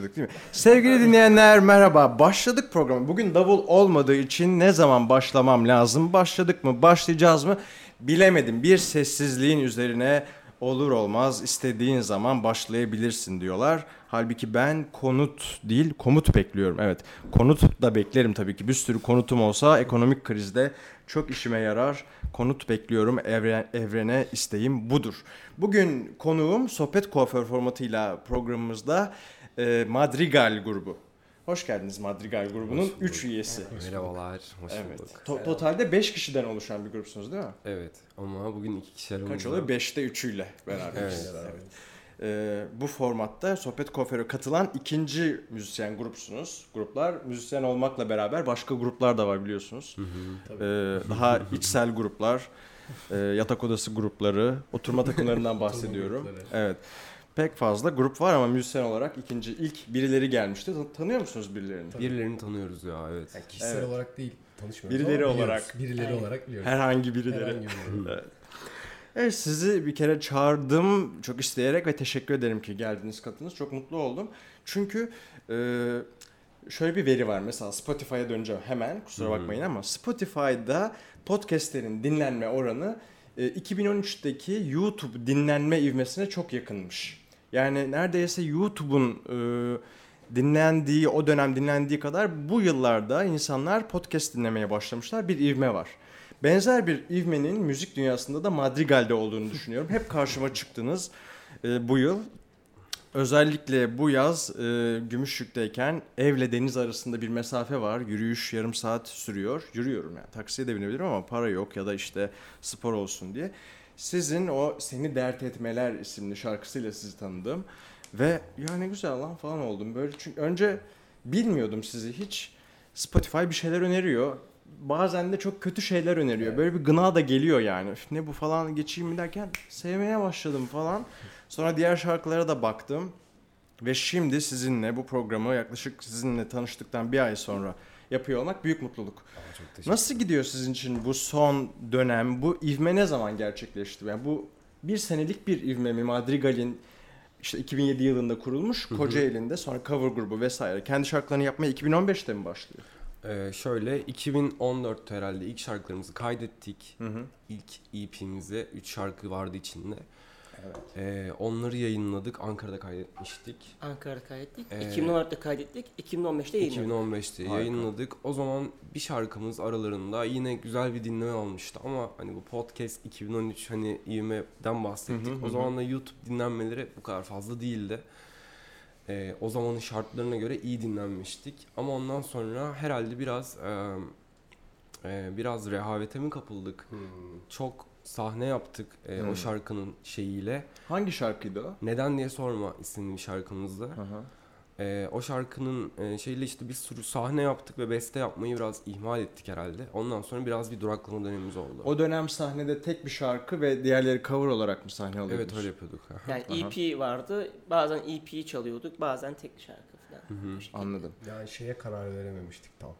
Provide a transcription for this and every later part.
Değil mi? Sevgili dinleyenler merhaba. Başladık programı. Bugün davul olmadığı için ne zaman başlamam lazım? Başladık mı? Başlayacağız mı? Bilemedim. Bir sessizliğin üzerine olur olmaz istediğin zaman başlayabilirsin diyorlar. Halbuki ben konut değil komut bekliyorum. Evet konut da beklerim tabii ki. Bir sürü konutum olsa ekonomik krizde çok işime yarar. Konut bekliyorum evren, evrene isteğim budur. Bugün konuğum sohbet kuaför formatıyla programımızda e, Madrigal grubu. Hoş geldiniz Madrigal grubunun 3 üyesi. Merhabalar, hoş Evet. bulduk. To- totalde 5 kişiden oluşan bir grupsunuz değil mi? Evet ama bugün iki kişi aramızda. Kaç oluyor? 5'te 3'üyle beraber. Evet. Evet. Ee, bu formatta Sohbet Kuaförü katılan ikinci müzisyen grupsunuz. Gruplar müzisyen olmakla beraber başka gruplar da var biliyorsunuz. Ee, daha içsel gruplar, e, yatak odası grupları, oturma takımlarından bahsediyorum. evet. Pek fazla grup var ama müzisyen olarak ikinci ilk birileri gelmişti. Tan- Tanıyor musunuz birilerini? Birilerini tanıyoruz ya evet. Yani kişisel Evet. olarak değil tanışmıyoruz Birileri ama biliyoruz. olarak. Birileri Evet. olarak biliyoruz. Herhangi birileri. Herhangi birileri. Evet. Evet sizi bir kere çağırdım çok isteyerek ve teşekkür ederim ki geldiniz katıldınız. Çok mutlu oldum. Çünkü e, şöyle bir veri var mesela Spotify'a döneceğim hemen kusura bakmayın ama Spotify'da podcastlerin dinlenme oranı e, 2013'teki YouTube dinlenme ivmesine çok yakınmış. Yani neredeyse YouTube'un e, dinlendiği o dönem dinlendiği kadar bu yıllarda insanlar podcast dinlemeye başlamışlar. Bir ivme var. Benzer bir ivmenin müzik dünyasında da Madrigal'de olduğunu düşünüyorum. Hep karşıma çıktınız e, bu yıl. Özellikle bu yaz e, Gümüşlük'teyken evle deniz arasında bir mesafe var. Yürüyüş yarım saat sürüyor. Yürüyorum yani. Taksiye de binebilirim ama para yok ya da işte spor olsun diye. Sizin o Seni Dert Etmeler isimli şarkısıyla sizi tanıdım. Ve ya ne güzel lan falan oldum. Böyle çünkü önce bilmiyordum sizi hiç. Spotify bir şeyler öneriyor. Bazen de çok kötü şeyler öneriyor. Böyle bir gına da geliyor yani. Üf, ne bu falan geçeyim mi derken sevmeye başladım falan. Sonra diğer şarkılara da baktım. Ve şimdi sizinle bu programı yaklaşık sizinle tanıştıktan bir ay sonra yapıyor olmak büyük mutluluk. Çok teşekkür Nasıl gidiyor sizin için bu son dönem? Bu ivme ne zaman gerçekleşti? Yani bu bir senelik bir ivme mi? Madrigal'in işte 2007 yılında kurulmuş Kocaeli'nde sonra cover grubu vesaire. Kendi şarkılarını yapmaya 2015'te mi başlıyor? Ee, şöyle 2014 herhalde ilk şarkılarımızı kaydettik. Hı hı. İlk EP'mize 3 şarkı vardı içinde. Evet. Ee, onları yayınladık. Ankara'da kaydetmiştik. Ankara'da kaydettik. Ee, 2014'te kaydettik. 2015'te yayınladık. 2015'te Harika. yayınladık. O zaman bir şarkımız aralarında yine güzel bir dinleme almıştı ama hani bu podcast 2013 hani ivmeden bahsettik. Hı hı hı o zaman da YouTube dinlenmeleri bu kadar fazla değildi. Ee, o zamanın şartlarına göre iyi dinlenmiştik. Ama ondan sonra herhalde biraz e, e, biraz rehavete mi kapıldık? Hmm. Çok sahne yaptık e, Hmm. o şarkının şeyiyle. Hangi şarkıydı o? Neden diye sorma isimli şarkımızdı. Hı hı. Ee, o şarkının e, şeyle işte bir sürü sahne yaptık ve beste yapmayı biraz ihmal ettik herhalde. Ondan sonra biraz bir duraklama dönemimiz oldu. O dönem sahnede tek bir şarkı ve diğerleri cover olarak mı sahne alıyordunuz? evet öyle yapıyorduk. Aha. Yani Aha. EP vardı. Bazen EP'yi çalıyorduk. Bazen tek şarkı falan. Hı hı. Anladım. Yani şeye karar verememiştik tam.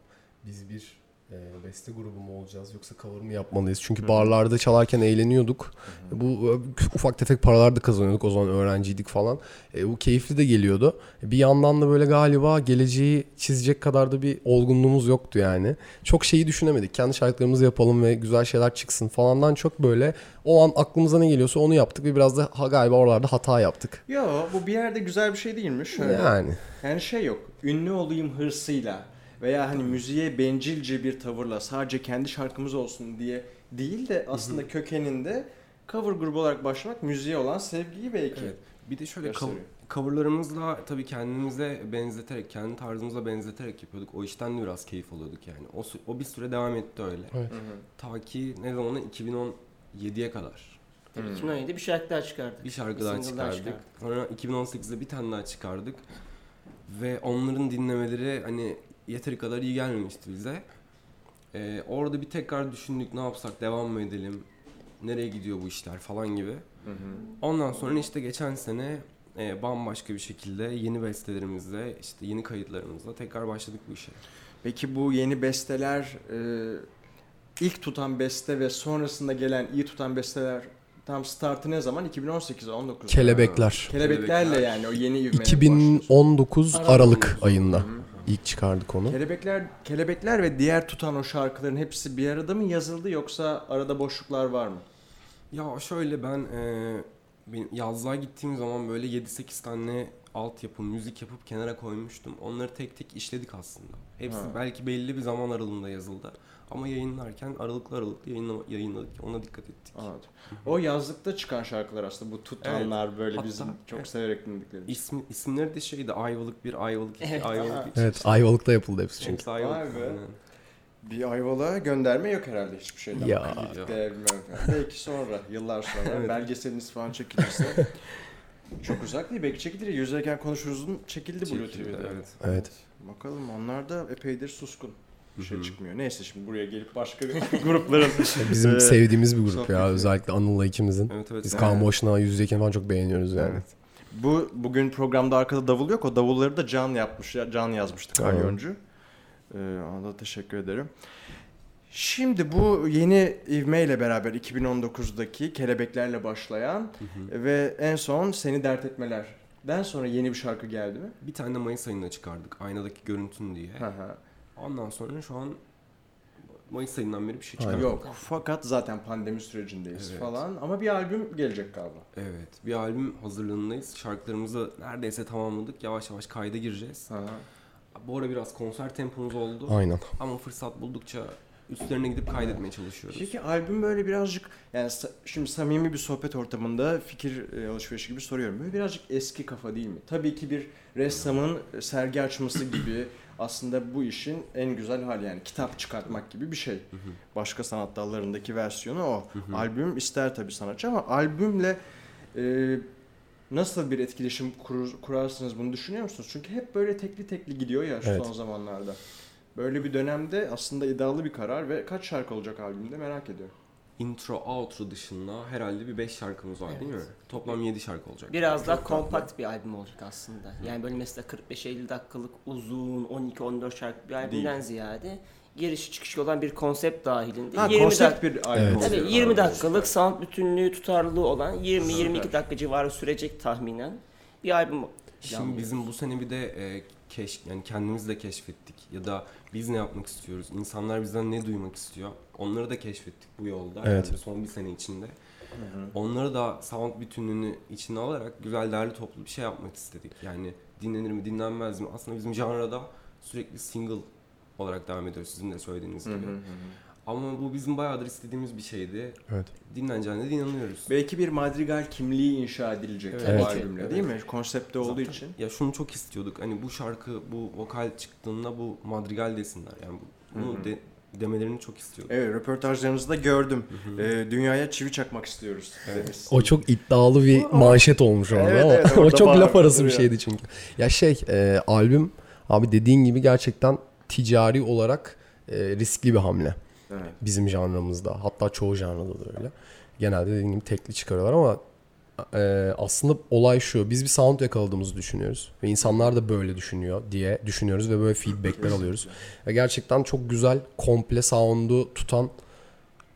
Biz bir e, beste grubu mu olacağız yoksa cover mı yapmalıyız? Çünkü barlarda çalarken eğleniyorduk. Bu e, ufak tefek paralar da kazanıyorduk. O zaman öğrenciydik falan. E, bu keyifli de geliyordu. E, Bir yandan da böyle galiba geleceği çizecek kadar da bir olgunluğumuz yoktu yani. Çok şeyi düşünemedik. Kendi şarkılarımızı yapalım ve güzel şeyler çıksın falandan çok böyle o an aklımıza ne geliyorsa onu yaptık ve biraz da ha- galiba oralarda hata yaptık. Yo bu bir yerde güzel bir şey değilmiş. Şöyle. Yani. Yani şey yok. Ünlü olayım hırsıyla veya hani müziğe bencilce bir tavırla sadece kendi şarkımız olsun diye değil de aslında kökeninde cover grubu olarak başlamak müziğe olan sevgiyi belki Evet. Bir de şöyle gösteriyor. cover- coverlarımızla tabii kendimize benzeterek, kendi tarzımıza benzeterek yapıyorduk. O işten de biraz keyif alıyorduk yani. O, o bir süre devam etti öyle. Evet. Hı hı. Ta ki ne zamana 2017'ye kadar. Tabii Hmm. 2017'de bir şarkı daha çıkardık. Bir şarkı Bir daha daha çıkardık. Sonra 2018'de bir tane daha çıkardık. Ve onların dinlemeleri hani yeteri kadar iyi gelmemişti bize. Ee, orada bir tekrar düşündük ne yapsak devam mı edelim? Nereye gidiyor bu işler falan gibi. Hı hı. Ondan sonra işte geçen sene e, bambaşka bir şekilde yeni bestelerimizle işte yeni kayıtlarımızla tekrar başladık bu işe. Peki bu yeni besteler e, ilk tutan beste ve sonrasında gelen iyi tutan besteler Tam startı ne zaman? 2018 19. Kelebekler. Kelebeklerle Kelebekler. yani o yeni ivmeye başlıyorsun. 2019 Aralık Aralık ayında ilk çıkardık onu. Kelebekler, kelebekler ve diğer tutan o şarkıların hepsi bir arada mı yazıldı yoksa arada boşluklar var mı? Ya şöyle ben e, benim yazlığa gittiğim zaman böyle 7-8 tane altyapı, müzik yapıp kenara koymuştum. Onları tek tek işledik aslında. Hepsi Ha. belki belli bir zaman aralığında yazıldı. Ama yayınlarken aralıklı aralıklı yayınla, yayınladık. Ona dikkat ettik. Anladım. O yazlıkta çıkan şarkılar aslında bu tutanlar böyle Hatta- bizim çok evet. severek dinlediklerimiz. İsmi, isimleri de şeydi Ayvalık 1, Ayvalık 2, Evet. Ayvalık 3. Evet Ayvalık'ta yapıldı hepsi çünkü. Hepsi Ayvalık. Vay be. Bir Ayvalık'a gönderme yok herhalde hiçbir şeyden. Ya. Belki sonra, yıllar sonra Evet. belgeseliniz falan çekilirse. çok uzak değil. Belki çekilir. Yüzerken konuşuruz'un çekildi Blue Çekildi, TV'de. evet. Evet. Bakalım onlar da epeydir suskun. Bir şey çıkmıyor. Neyse şimdi buraya gelip başka bir grupların Bizim Ee, sevdiğimiz bir grup ya. Özellikle Anıl'la ikimizin. Evet evet. Biz Evet. Kaan Boşna yüzdeyken falan çok beğeniyoruz yani. Evet. Bu bugün programda arkada davul yok. O davulları da Can yapmış. Can yazmıştı Tamam. Kalyoncu. Ee, ona da teşekkür ederim. Şimdi bu yeni ivmeyle beraber 2019'daki kelebeklerle başlayan Hı hı. ve en son seni dert etmelerden sonra yeni bir şarkı geldi mi? Bir tane de Mayıs ayında çıkardık. Aynadaki görüntün diye. Hı hı. Ondan sonra şu an Mayıs ayından beri bir şey çıkardık. Yok fakat zaten pandemi sürecindeyiz Evet. falan ama bir albüm gelecek galiba. Evet. Bir albüm hazırlığındayız. Şarkılarımızı neredeyse tamamladık. Yavaş yavaş kayda gireceğiz. Hı. Bu ara biraz konser tempomuz oldu. Aynen. Ama fırsat buldukça üstlerine gidip kaydetmeye çalışıyoruz. Peki albüm böyle birazcık yani şimdi samimi bir sohbet ortamında fikir e, alışverişi gibi soruyorum. Böyle birazcık eski kafa değil mi? Tabii ki bir ressamın sergi açması gibi aslında bu işin en güzel hali yani kitap çıkartmak gibi bir şey. Hı hı. Başka sanat dallarındaki versiyonu o. Hı hı. Albüm ister tabii sanatçı ama albümle e, nasıl bir etkileşim kurur, kurarsınız bunu düşünüyor musunuz? Çünkü hep böyle tekli tekli gidiyor ya şu Evet. son zamanlarda. Böyle bir dönemde aslında iddialı bir karar ve kaç şarkı olacak albümde merak ediyorum. Intro, outro dışında herhalde bir 5 şarkımız var değil mi? Toplam 7 şarkı olacak. Biraz daha kompakt bir albüm olacak aslında. Yani böyle mesela 45-50 dakikalık uzun 12-14 şarkı bir albümden Değil. ziyade girişi çıkışı olan bir konsept dahilinde Ha 20 konsept dak- bir albüm Evet. olacak. Tabii 20 Aa, dakikalık sound bütünlüğü tutarlılığı olan 20-22 Süper. dakika civarı sürecek tahminen bir albüm. Şimdi bizim bu sene bir de e, keş, yani kendimiz de keşfettik ya da biz ne yapmak istiyoruz, insanlar bizden ne duymak istiyor, onları da keşfettik bu yolda Evet. yani son bir sene içinde. Hı hı. Onları da sound bütünlüğünü içine alarak güzel değerli toplu bir şey yapmak istedik. Yani dinlenir mi dinlenmez mi? Aslında bizim janrada sürekli single olarak devam ediyoruz sizin de söylediğiniz Hı gibi. hı hı. Ama bu bizim bayağıdır istediğimiz bir şeydi. Evet. Dinleneceğine de inanıyoruz. Belki bir madrigal kimliği inşa edilecek Evet. bu Evet. albümle Evet. değil mi? Konsepte olduğu Zaten- için. Ya şunu çok istiyorduk. Hani bu şarkı, bu vokal çıktığında bu madrigal desinler. Yani bu- bunu de- demelerini çok istiyorduk. Evet röportajlarınızda gördüm. Hı hı. Ee, dünyaya çivi çakmak istiyoruz. Evet. O çok iddialı bir manşet olmuş orada Evet, ama evet, o çok laf arası bir şeydi çünkü. Ya şey e, albüm abi dediğin gibi gerçekten ticari olarak e, riskli bir hamle Evet. bizim janrımızda. Hatta çoğu janrada da öyle. Genelde dediğim gibi tekli çıkarıyorlar ama e, aslında olay şu. Biz bir sound yakaladığımızı düşünüyoruz. Ve insanlar da böyle düşünüyor diye düşünüyoruz ve böyle feedbackler alıyoruz. Ve gerçekten çok güzel komple sound'u tutan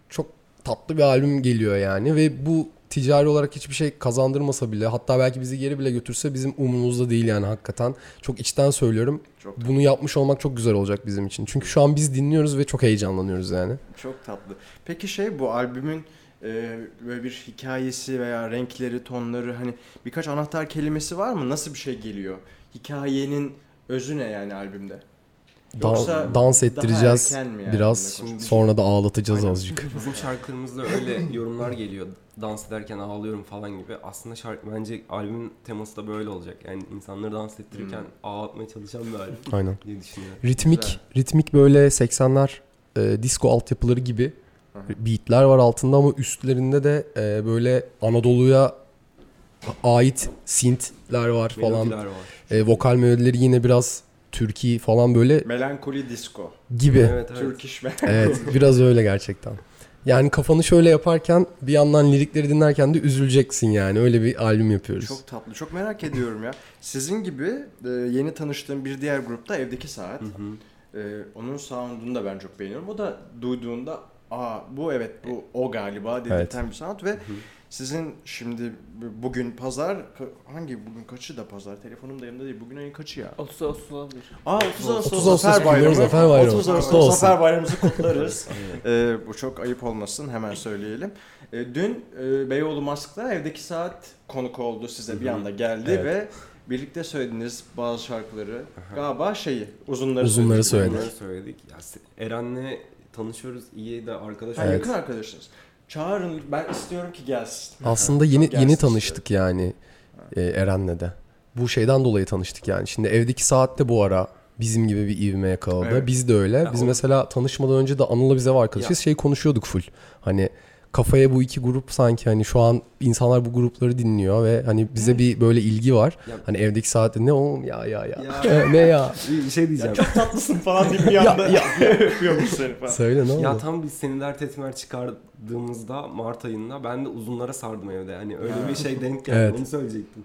çok tatlı bir albüm geliyor yani ve bu ticari olarak hiçbir şey kazandırmasa bile hatta belki bizi geri bile götürse bizim umurumuzda değil yani hakikaten. Çok içten söylüyorum. Çok Bunu yapmış olmak çok güzel olacak bizim için. Çünkü şu an biz dinliyoruz ve çok heyecanlanıyoruz yani. Çok tatlı. Peki şey bu albümün e, böyle bir hikayesi veya renkleri, tonları hani birkaç anahtar kelimesi var mı? Nasıl bir şey geliyor? Hikayenin özü ne yani albümde? Dan- Yoksa dans daha ettireceğiz yani biraz. Sonra da ağlatacağız Aynen. azıcık. Bizim şarkılarımızda öyle yorumlar geliyor. Dans ederken ağlıyorum falan gibi. Aslında şarkı bence albümün teması da böyle olacak. Yani insanları dans ettirirken Hmm. ağlatmaya çalışan bir albüm Aynen. diye düşünüyorum. Ritmik Güzel. ritmik böyle 80'ler e, disco altyapıları gibi beatler var altında ama üstlerinde de e, böyle Anadolu'ya ait synthler var falan. Var. E, vokal melodileri yine biraz Türkiye falan böyle Melankoli disco. gibi. Evet, Evet evet. Turkish Melancholy. biraz öyle gerçekten. Yani kafanı şöyle yaparken bir yandan lirikleri dinlerken de üzüleceksin yani. Öyle bir albüm yapıyoruz. Çok tatlı. Çok merak ediyorum ya. Sizin gibi e, yeni tanıştığım bir diğer grupta Evdeki Saat. Hı hı. E, onun sound'unu da ben çok beğeniyorum. O da duyduğunda aa bu evet bu o galiba dedirten bir sound ve Sizin şimdi bugün pazar hangi bugün kaçı da pazar? Telefonum da yanımda değil. Bugün ayın kaçı ya? 30 Ağustos olabilir. Aa 30 Ağustos, 30 Ağustos Zafer Bayramı. Zafer Bayramı. 30 Ağustos. Zafer Bayramımızı kutlarız. Ee, bu çok ayıp olmasın hemen söyleyelim. Ee, dün e, Beyoğlu Mask'ta evdeki saat konuk oldu size bir anda geldi Evet. ve birlikte söylediğiniz bazı şarkıları galiba şeyi uzunları, Uzunları söyledik. söyledik. Bunları söyledik. Ya, Eren'le tanışıyoruz. iyi de arkadaş Ha, Evet. yakın arkadaşınız. Çağırın ben istiyorum ki gelsin. Aslında yeni Gelsin yeni işte. tanıştık yani e, Eren'le de. Bu şeyden dolayı tanıştık yani. Şimdi evdeki saatte bu ara bizim gibi bir ivme yakaladı. Evet. Biz de öyle. Ya Biz o- mesela tanışmadan önce de Anıl'la biz ev arkadaşız. Şey konuşuyorduk full. Hani kafaya bu iki grup sanki hani şu an insanlar bu grupları dinliyor ve hani bize bir böyle ilgi var. Ya- Hani evdeki saatte ne oğlum ya ya ya. Ya. ne ya? Bir şey diyeceğim. Ya çok tatlısın falan deyip bir anda öpüyormuş seni falan. Söyle ne oldu? Ya tam biz seni dert etmer çıkardığımızda Mart ayında ben de uzunlara sardım evde. Hani öyle bir şey denk geldi. Evet. Onu söyleyecektim.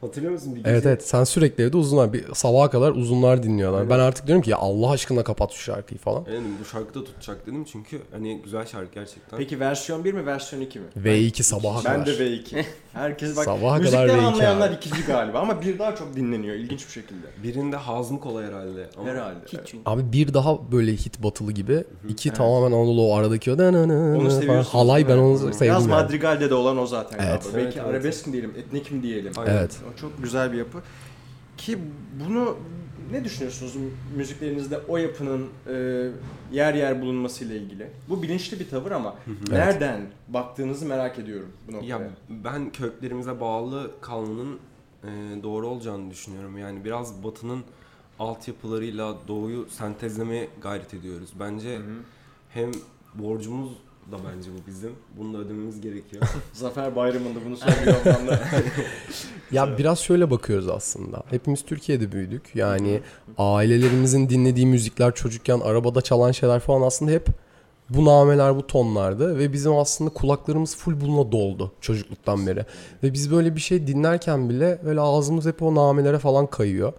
Hatırlıyor musun bir gece? Evet evet sen sürekli evde uzunlar bir sabaha kadar uzunlar dinliyorlar. Aynen. Ben artık diyorum ki ya Allah aşkına kapat şu şarkıyı falan. Evet, bu şarkı da tutacak dedim çünkü hani güzel şarkı gerçekten. Peki versiyon 1 mi versiyon 2 mi? V2 sabaha Ben kadar. de V2. Herkes bak Sabaha müzikten kadar V2 anlayanlar abi. ikinci galiba ama bir daha çok dinleniyor ilginç bir şekilde. Birinde hazmı kolay herhalde. Ama Herhalde. Hiç çünkü. Abi bir daha böyle hit batılı gibi. iki Evet. tamamen Anadolu o aradaki o Onu falan. Seviyorsunuz. Halay ben onu Biraz sevdim yani. Madrigal'de de olan o zaten Evet. galiba. Belki Evet, evet. arabesk mi diyelim, etnik mi diyelim. Aynen. Evet. O çok güzel bir yapı. Ki bunu ne düşünüyorsunuz müziklerinizde o yapının e, yer yer bulunmasıyla ilgili? Bu bilinçli bir tavır ama nereden baktığınızı merak ediyorum bu noktaya. Ya ben köklerimize bağlı kalmanın e, doğru olacağını düşünüyorum. Yani biraz batının altyapılarıyla doğuyu sentezlemeye gayret ediyoruz. Bence Hı hı. hem borcumuz da bence bu bizim. Bunu da ödememiz gerekiyor. Zafer Bayramı'nda bunu söylüyor. Ya biraz şöyle bakıyoruz aslında. Hepimiz Türkiye'de büyüdük. Yani ailelerimizin dinlediği müzikler çocukken arabada çalan şeyler falan aslında hep bu nameler bu tonlardı ve bizim aslında kulaklarımız full bununla doldu çocukluktan beri. Ve biz böyle bir şey dinlerken bile böyle ağzımız hep o namelere falan kayıyor.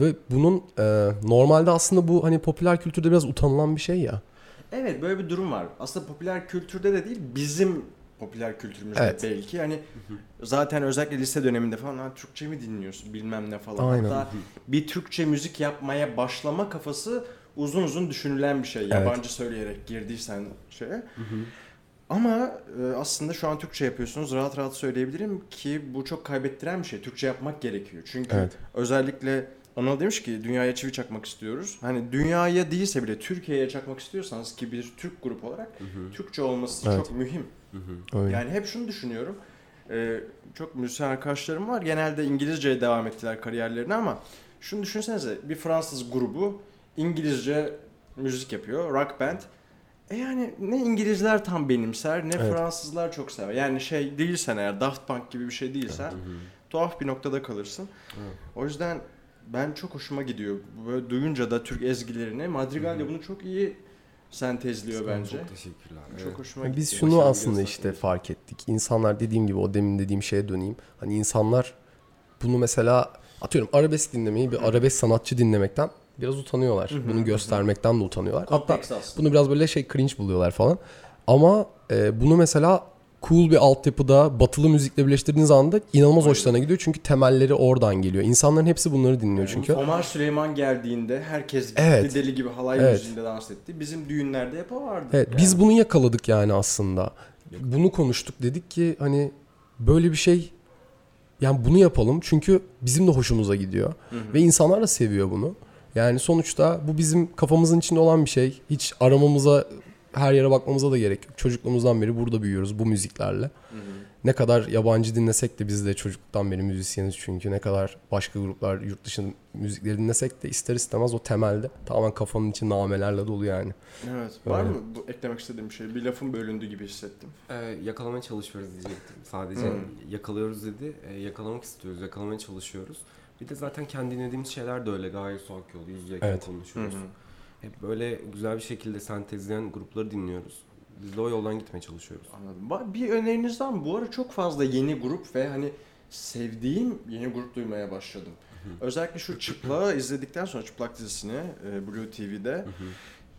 Ve bunun e, normalde aslında bu hani popüler kültürde biraz utanılan bir şey ya. Evet böyle bir durum var. Aslında popüler kültürde de değil bizim popüler kültürümüzde Evet. belki. Hani zaten özellikle lise döneminde falan ha, Türkçe mi dinliyorsun bilmem ne falan. Aynen. Hatta bir Türkçe müzik yapmaya başlama kafası uzun uzun düşünülen bir şey. Evet. Yabancı söyleyerek girdiysen şeye. Ama e, aslında şu an Türkçe yapıyorsunuz. Rahat rahat söyleyebilirim ki bu çok kaybettiren bir şey. Türkçe yapmak gerekiyor. Çünkü Evet. özellikle Anıl demiş ki dünyaya çivi çakmak istiyoruz. Hani dünyaya değilse bile Türkiye'ye çakmak istiyorsanız ki bir Türk grup olarak Türkçe olması Evet. çok mühim. Öyle. Yani hep şunu düşünüyorum. Ee, çok müzisyen arkadaşlarım var. Genelde İngilizceye devam ettiler kariyerlerine ama şunu düşünsenize bir Fransız grubu İngilizce müzik yapıyor. Rock band. E yani ne İngilizler tam benimser ne Evet. Fransızlar çok sever. Yani şey değilsen eğer Daft Punk gibi bir şey değilsen tuhaf bir noktada kalırsın. Evet. O yüzden ben çok hoşuma gidiyor. Böyle duyunca da Türk ezgilerini Madrigal de bunu çok iyi sentezliyor bence. Çok teşekkürler. Çok Evet. hoşuma Yani gitti. Biz şunu Başarılı aslında işte fark ettik. İnsanlar dediğim gibi o demin dediğim şeye döneyim. Hani insanlar bunu mesela atıyorum arabesk dinlemeyi bir arabesk sanatçı dinlemekten biraz utanıyorlar. Hı hı, Bunu göstermekten de utanıyorlar. Hatta Konteks aslında. bunu biraz böyle şey cringe buluyorlar falan. Ama e, bunu mesela cool bir altyapıda batılı müzikle birleştirdiğiniz anda inanılmaz Aynen. hoşlarına gidiyor. Çünkü temelleri oradan geliyor. İnsanların hepsi bunları dinliyor çünkü. Omar Süleyman geldiğinde herkes Evet. deli gibi halay Evet. müziğinde dans etti. Bizim düğünlerde hep o vardı. Evet, biz bunu yakaladık yani aslında. Bunu konuştuk dedik ki hani böyle bir şey yani bunu yapalım çünkü bizim de hoşumuza gidiyor Hı hı. ve insanlar da seviyor bunu. Yani sonuçta bu bizim kafamızın içinde olan bir şey. Hiç aramamıza her yere bakmamıza da gerek yok. Çocukluğumuzdan beri burada büyüyoruz bu müziklerle. Hı hı. Ne kadar yabancı dinlesek de biz de çocukluktan beri müzisyeniz çünkü ne kadar başka gruplar yurt dışı müzikleri dinlesek de ister istemez o temelde tamamen kafanın içi namelerle dolu yani. Evet. Var Öyle. mı bu eklemek istediğim bir şey? Bir lafın bölündü gibi hissettim. Ee, yakalamaya çalışıyoruz diyecektim. Sadece Hmm. yakalıyoruz dedi. Ee, yakalamak istiyoruz, yakalamaya çalışıyoruz. Bir de zaten kendi dinlediğimiz şeyler de öyle. Gayet soğuk yolu, yüz yüzeyken Evet. konuşuyoruz. Hı hı. Hep böyle güzel bir şekilde sentezleyen grupları dinliyoruz. Biz de o yoldan gitmeye çalışıyoruz. Anladım. Bir öneriniz var mı? Bu ara çok fazla yeni grup ve hani sevdiğim yeni grup duymaya başladım. Özellikle şu Çıplak'ı izledikten sonra Çıplak dizisini e, Blue TV'de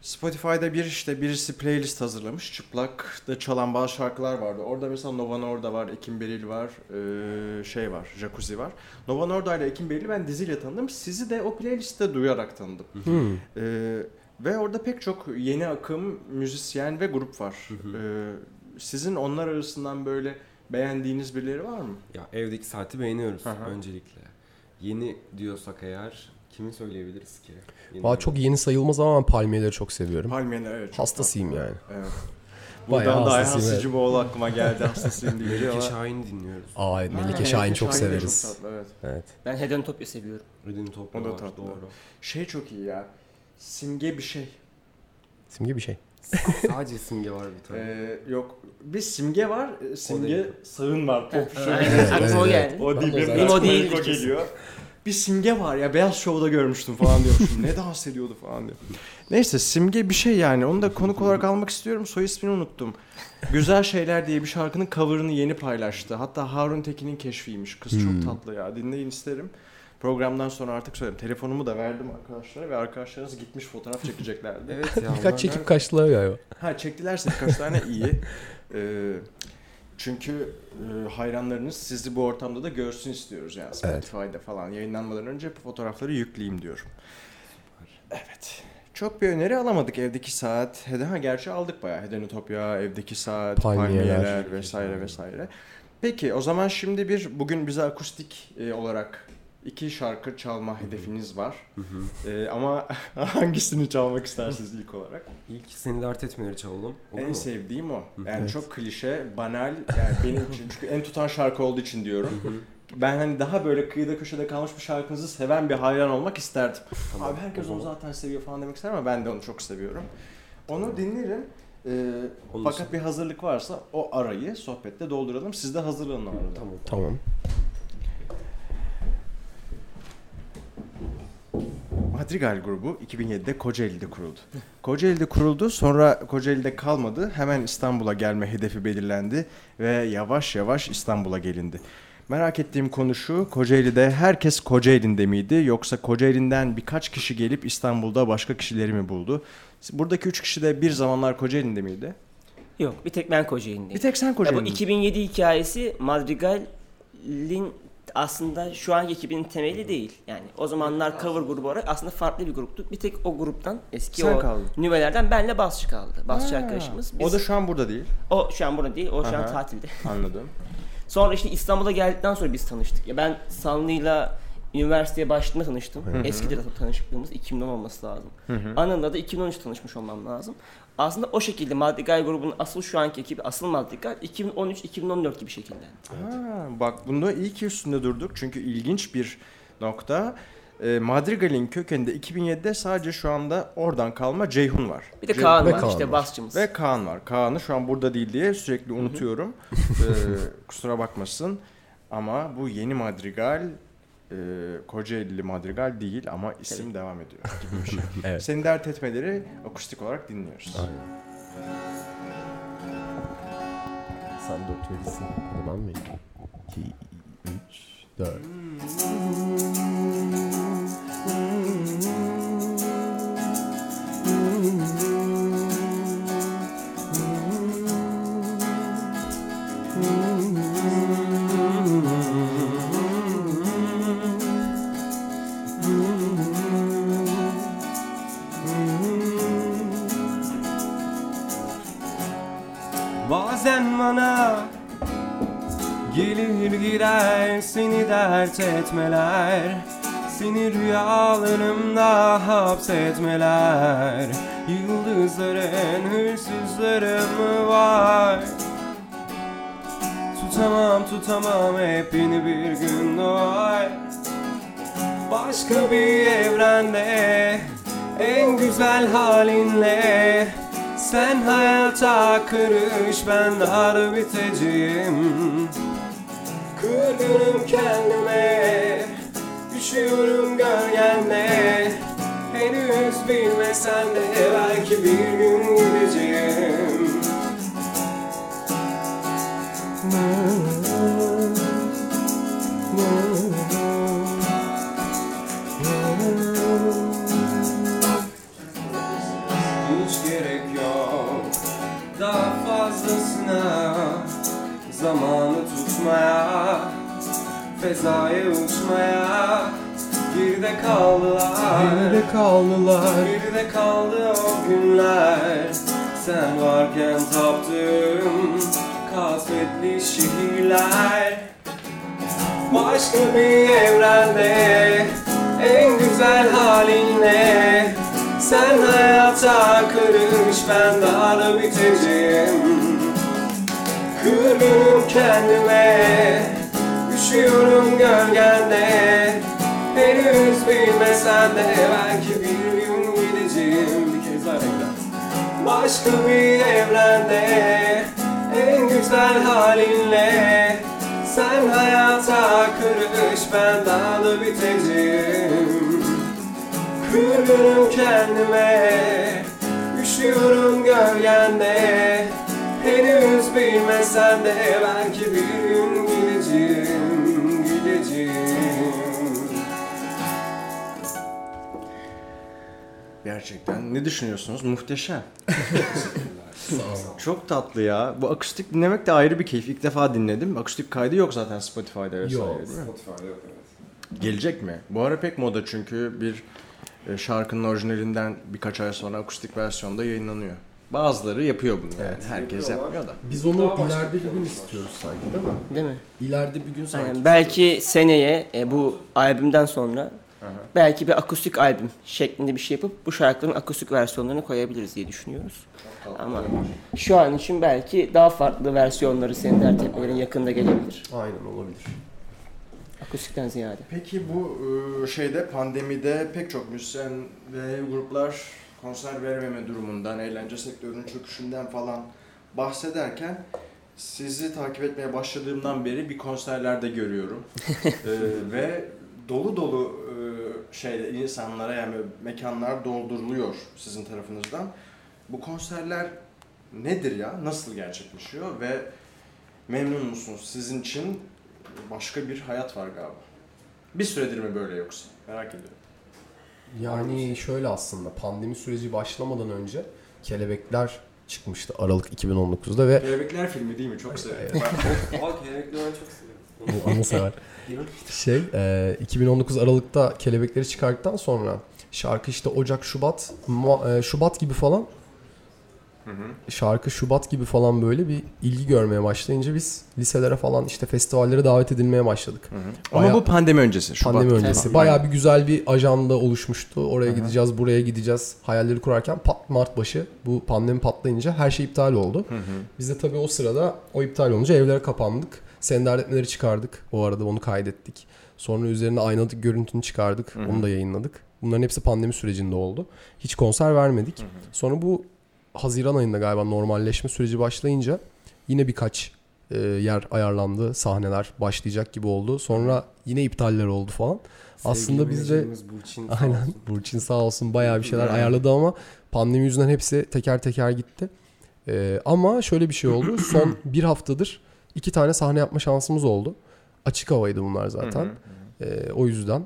Spotify'da bir işte birisi playlist hazırlamış. Çıplakta çalan bazı şarkılar vardı. Orada mesela Nova Norda var, Ekim Beril var, ee, şey var, Jacuzzi var. Nova Norda ile Ekim Beril'i ben diziyle tanıdım. Sizi de o playlistte duyarak tanıdım. Hmm. Ee, ve orada pek çok yeni akım müzisyen ve grup var. Ee, sizin onlar arasından böyle beğendiğiniz birileri var mı? Ya evdeki saati beğeniyoruz öncelikle. Yeni diyorsak eğer kimi söyleyebiliriz ki? Yeni Valla çok yeni sayılmaz ama ben palmiyeleri çok seviyorum. Palmiyeler evet. çok Hastasıyım tatlı. yani. Evet. Buradan da Ayhan evet. Sıcıboğlu aklıma geldi hastasıyım deyince Melike ama. Şahin'i dinliyoruz. Aa evet, Melike Ha, Şahin çok severiz. tatlı, evet. Evet. Ben Hedonitopya seviyorum. Redin Topla O da var tatlı. doğru. Şey çok iyi ya. Simge bir şey. Simge bir şey. Sadece simge var bir tane. Ee, yok. Bir simge var. Simge sağın var. Top şu. Aklıma o evet. geldi. O değil. Benim O değil. O geliyor. Bir simge var ya beyaz şovda görmüştüm falan diyormuşum. ne dans ediyordu falan diyor. Neyse simge bir şey yani. Onu da konuk olarak almak istiyorum. Soy ismini unuttum. Güzel Şeyler diye bir şarkının cover'ını yeni paylaştı. Hatta Harun Tekin'in keşfiymiş. Kız Hmm. çok tatlı ya. Dinleyin isterim. Programdan sonra artık söylerim. Telefonumu da verdim arkadaşlara ve arkadaşlarınız gitmiş fotoğraf çekeceklerdi. Evet ya. onlar Birkaç çekip nerede? kaçtılar galiba. Ha çektilerse birkaç tane iyi. Ee, çünkü e, hayranlarınız sizi bu ortamda da görsün istiyoruz yani Evet. Spotify'da falan yayınlanmadan önce bu fotoğrafları yükleyeyim diyorum. Evet. Çok bir öneri alamadık evdeki saat. Ha gerçi aldık bayağı. Hedonitopya, evdeki saat, Palmiyeler. palmiyeler, vesaire vesaire. Peki o zaman şimdi bir bugün bize akustik e, olarak iki şarkı çalma hedefiniz var. Hı hı. E, ama hangisini çalmak istersiniz ilk olarak? İlk seni dert etmeleri çalalım. Olur en mu? sevdiğim o. Yani Evet. çok klişe, banal. Yani benim için çünkü en tutan şarkı olduğu için diyorum. ben hani daha böyle kıyıda köşede kalmış bir şarkınızı seven bir hayran olmak isterdim. Tamam, Abi herkes onu zaten seviyor falan demek isterim ama ben de onu çok seviyorum. Onu dinlerim. Ee, Olur. fakat bir hazırlık varsa o arayı sohbette dolduralım. Siz de hazırlanın arada. Tamam. Tamam. Madrigal grubu 2007'de Kocaeli'de kuruldu. Kocaeli'de kuruldu, sonra Kocaeli'de kalmadı. Hemen İstanbul'a gelme hedefi belirlendi ve yavaş yavaş İstanbul'a gelindi. Merak ettiğim konu şu, Kocaeli'de herkes Kocaeli'nde miydi yoksa Kocaeli'nden birkaç kişi gelip İstanbul'da başka kişileri mi buldu? Buradaki üç kişi de bir zamanlar Kocaeli'nde miydi? Yok bir tek ben Kocaeli'ndeyim. Bir tek sen Ya bu Kocaeli'nde. 2007 hikayesi Madrigal'in aslında şu anki ekibinin temeli değil. Yani o zamanlar cover grubu olarak aslında farklı bir gruptuk. Bir tek o gruptan eski Sen o kaldın. nüvelerden benle basçı kaldı. Basçı Ha, arkadaşımız. Biz, O da şu an burada değil. o şu an burada değil. O şu Aha. an tatilde. Anladım. Sonra işte İstanbul'a geldikten sonra biz tanıştık. Ya ben Sanlı'yla üniversiteye başladığımda tanıştım. Eskidir tanışıklığımız 2010 olması lazım. Anıl'la da 2013 tanışmış olmam lazım. Aslında o şekilde Madrigal grubunun asıl şu anki ekibi asıl Madrigal 2013-2014 gibi şekilde. Ha, bak bunda iyi ki üstünde durduk çünkü ilginç bir nokta. E, Madrigal'in kökeninde 2007'de sadece şu anda oradan kalma Ceyhun var. Bir de Ce- Kaan var Kaan işte var. basçımız. Ve Kaan var. Kaan'ı şu an burada değil diye sürekli unutuyorum. E, kusura bakmasın. Ama bu yeni Madrigal e, Kocaeli Madrigal değil ama isim devam ediyor gibi bir şey. Evet. Seni dert etmeleri akustik olarak dinliyoruz. Sen dört verirsin. Ben mi? 2, 3, 4. seni dert etmeler. Seni rüyalarımda hapsetmeler. Yıldızların hırsızları var? Tutamam tutamam hep yeni bir gün doğar. Başka bir evrende En güzel halinle. Sen hayata karış ben dar biteceğim Kırgınım kendime Üşüyorum gölgende. Henüz bilmesen de belki bir gün gideceğim Fezaya uçmaya. Geride kaldılar. Geride kaldılar. Geride kaldı o günler. Sen varken taptığım Kasvetli şehirler. Başka bir evrende En güzel halinle Sen hayata karış Ben daha da biteceğim Kırgınım kendime Üşüyorum gölgende. Henüz bilmesen de Belki bir gün gideceğim. Bir kez daha Başka bir evrende. En güzel halinle. Sen hayata karış Ben daha da biteceğim. Kırgınım kendime. Üşüyorum gölgende. Henüz bilmesen de Belki bir gün gideceğim Gerçekten. Ne düşünüyorsunuz? Muhteşem. Çok tatlı ya. Bu akustik dinlemek de ayrı bir keyif. İlk defa dinledim. Akustik kaydı yok zaten Spotify'da vesaire Yok. Spotify'da yok evet. Gelecek mi? Bu ara pek moda çünkü bir e, şarkının orijinalinden birkaç ay sonra akustik versiyonda yayınlanıyor. Bazıları yapıyor bunu yani. Evet. Herkes yapmıyor da. Biz onu Daha ileride bir bir gün şey. istiyoruz sanki değil mi? Değil mi? İleride bir gün sanki. Aynen. Belki seneye e, bu albümden sonra belki bir akustik albüm şeklinde bir şey yapıp bu şarkıların akustik versiyonlarını koyabiliriz diye düşünüyoruz. Ama şu an için belki daha farklı versiyonları senin dert etmelerin yakında gelebilir. Aynen olabilir. Akustikten ziyade. Peki bu e, şeyde pandemide pek çok müzisyen ve gruplar konser verememe durumundan, eğlence sektörünün çöküşünden falan bahsederken sizi takip etmeye başladığımdan beri bir konserlerde görüyorum. E, ve dolu dolu e, şeyde insanlara yani mekanlar dolduruluyor sizin tarafınızdan. Bu konserler nedir ya? Nasıl gerçekleşiyor ve memnun musunuz? Sizin için başka bir hayat var galiba. Bir süredir mi böyle yoksa? Merak ediyorum. Yani şöyle aslında pandemi süreci başlamadan önce Kelebekler çıkmıştı Aralık 2019'da ve Kelebekler filmi değil mi? Çok kelebekleri ben çok seviyorum. Bu onu sever. Şey, e, 2019 Aralık'ta Kelebekleri çıkarttıktan sonra şarkı işte Ocak, Şubat, Ma- e, Şubat gibi falan şarkı Şubat gibi falan böyle bir ilgi görmeye başlayınca biz liselere falan işte festivallere davet edilmeye başladık. Ama Bayağı- bu pandemi öncesi. Şubat. Pandemi öncesi. Tamam. Bayağı bir güzel bir ajanda oluşmuştu. Oraya gideceğiz, buraya gideceğiz. Hayalleri kurarken pat Mart başı bu pandemi patlayınca her şey iptal oldu. Biz de tabii o sırada o iptal olunca evlere kapandık. Senin derdetmeleri çıkardık. O arada onu kaydettik. Sonra üzerine aynalık görüntünü çıkardık. Onu da yayınladık. Bunların hepsi pandemi sürecinde oldu. Hiç konser vermedik. Sonra bu Haziran ayında galiba normalleşme süreci başlayınca yine birkaç e, yer ayarlandı. Sahneler başlayacak gibi oldu. Sonra yine iptaller oldu falan. Aslında biz de Sevgili Burçin sağ Aynen. olsun. Burçin sağ olsun bayağı bir şeyler ayarladı ama pandemi yüzünden hepsi teker teker gitti. Ee, ama şöyle bir şey oldu. Son bir haftadır iki tane sahne yapma şansımız oldu. Açık havaydı bunlar zaten. Ee, o yüzden.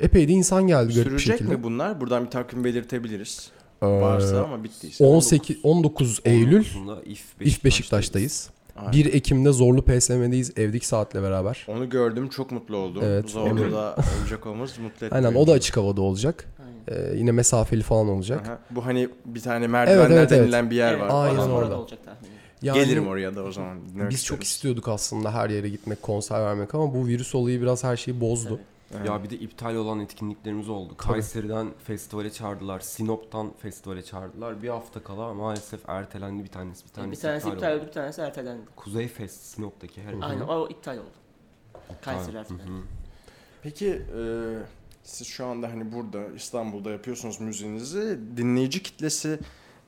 Epey de insan geldi garip bir Sürecek şekilde. mi bunlar? Buradan bir takvim belirtebiliriz. Ee, Varsa ama bittiyse. 18 19 Eylül 19'unda İF İF Beşiktaş'tayız. Aynen. 1 Ekim'de Zorlu PSM'deyiz evdeki saatle beraber. Onu gördüm çok mutlu oldum. Evet, Zorlu onu- da olacak olmamız mutlu etti. Aynen o da açık havada olacak. Aynen. Ee, yine mesafeli falan olacak. Aha. Bu hani bir tane merdivenler Evet, evet, evet. denilen bir yer Evet, var. Aynen orada. olacak tahminim. Yani- Gelirim oraya da o zaman. Biz çok isteriz. istiyorduk aslında her yere gitmek, konser vermek ama bu virüs olayı biraz her şeyi bozdu. Evet. Ya bir de iptal olan etkinliklerimiz oldu. Kayseri'den festivale çağırdılar. Sinop'tan festivale çağırdılar. Bir hafta kala maalesef ertelendi bir tanesi. Bir tanesi, bir tanesi iptal, iptal oldu. oldu, bir tanesi ertelendi. Kuzey Fest Sinop'taki her Aynen o iptal oldu. Kayseri Hı hı. ertelendi. Peki e, siz şu anda hani burada İstanbul'da yapıyorsunuz müziğinizi. Dinleyici kitlesi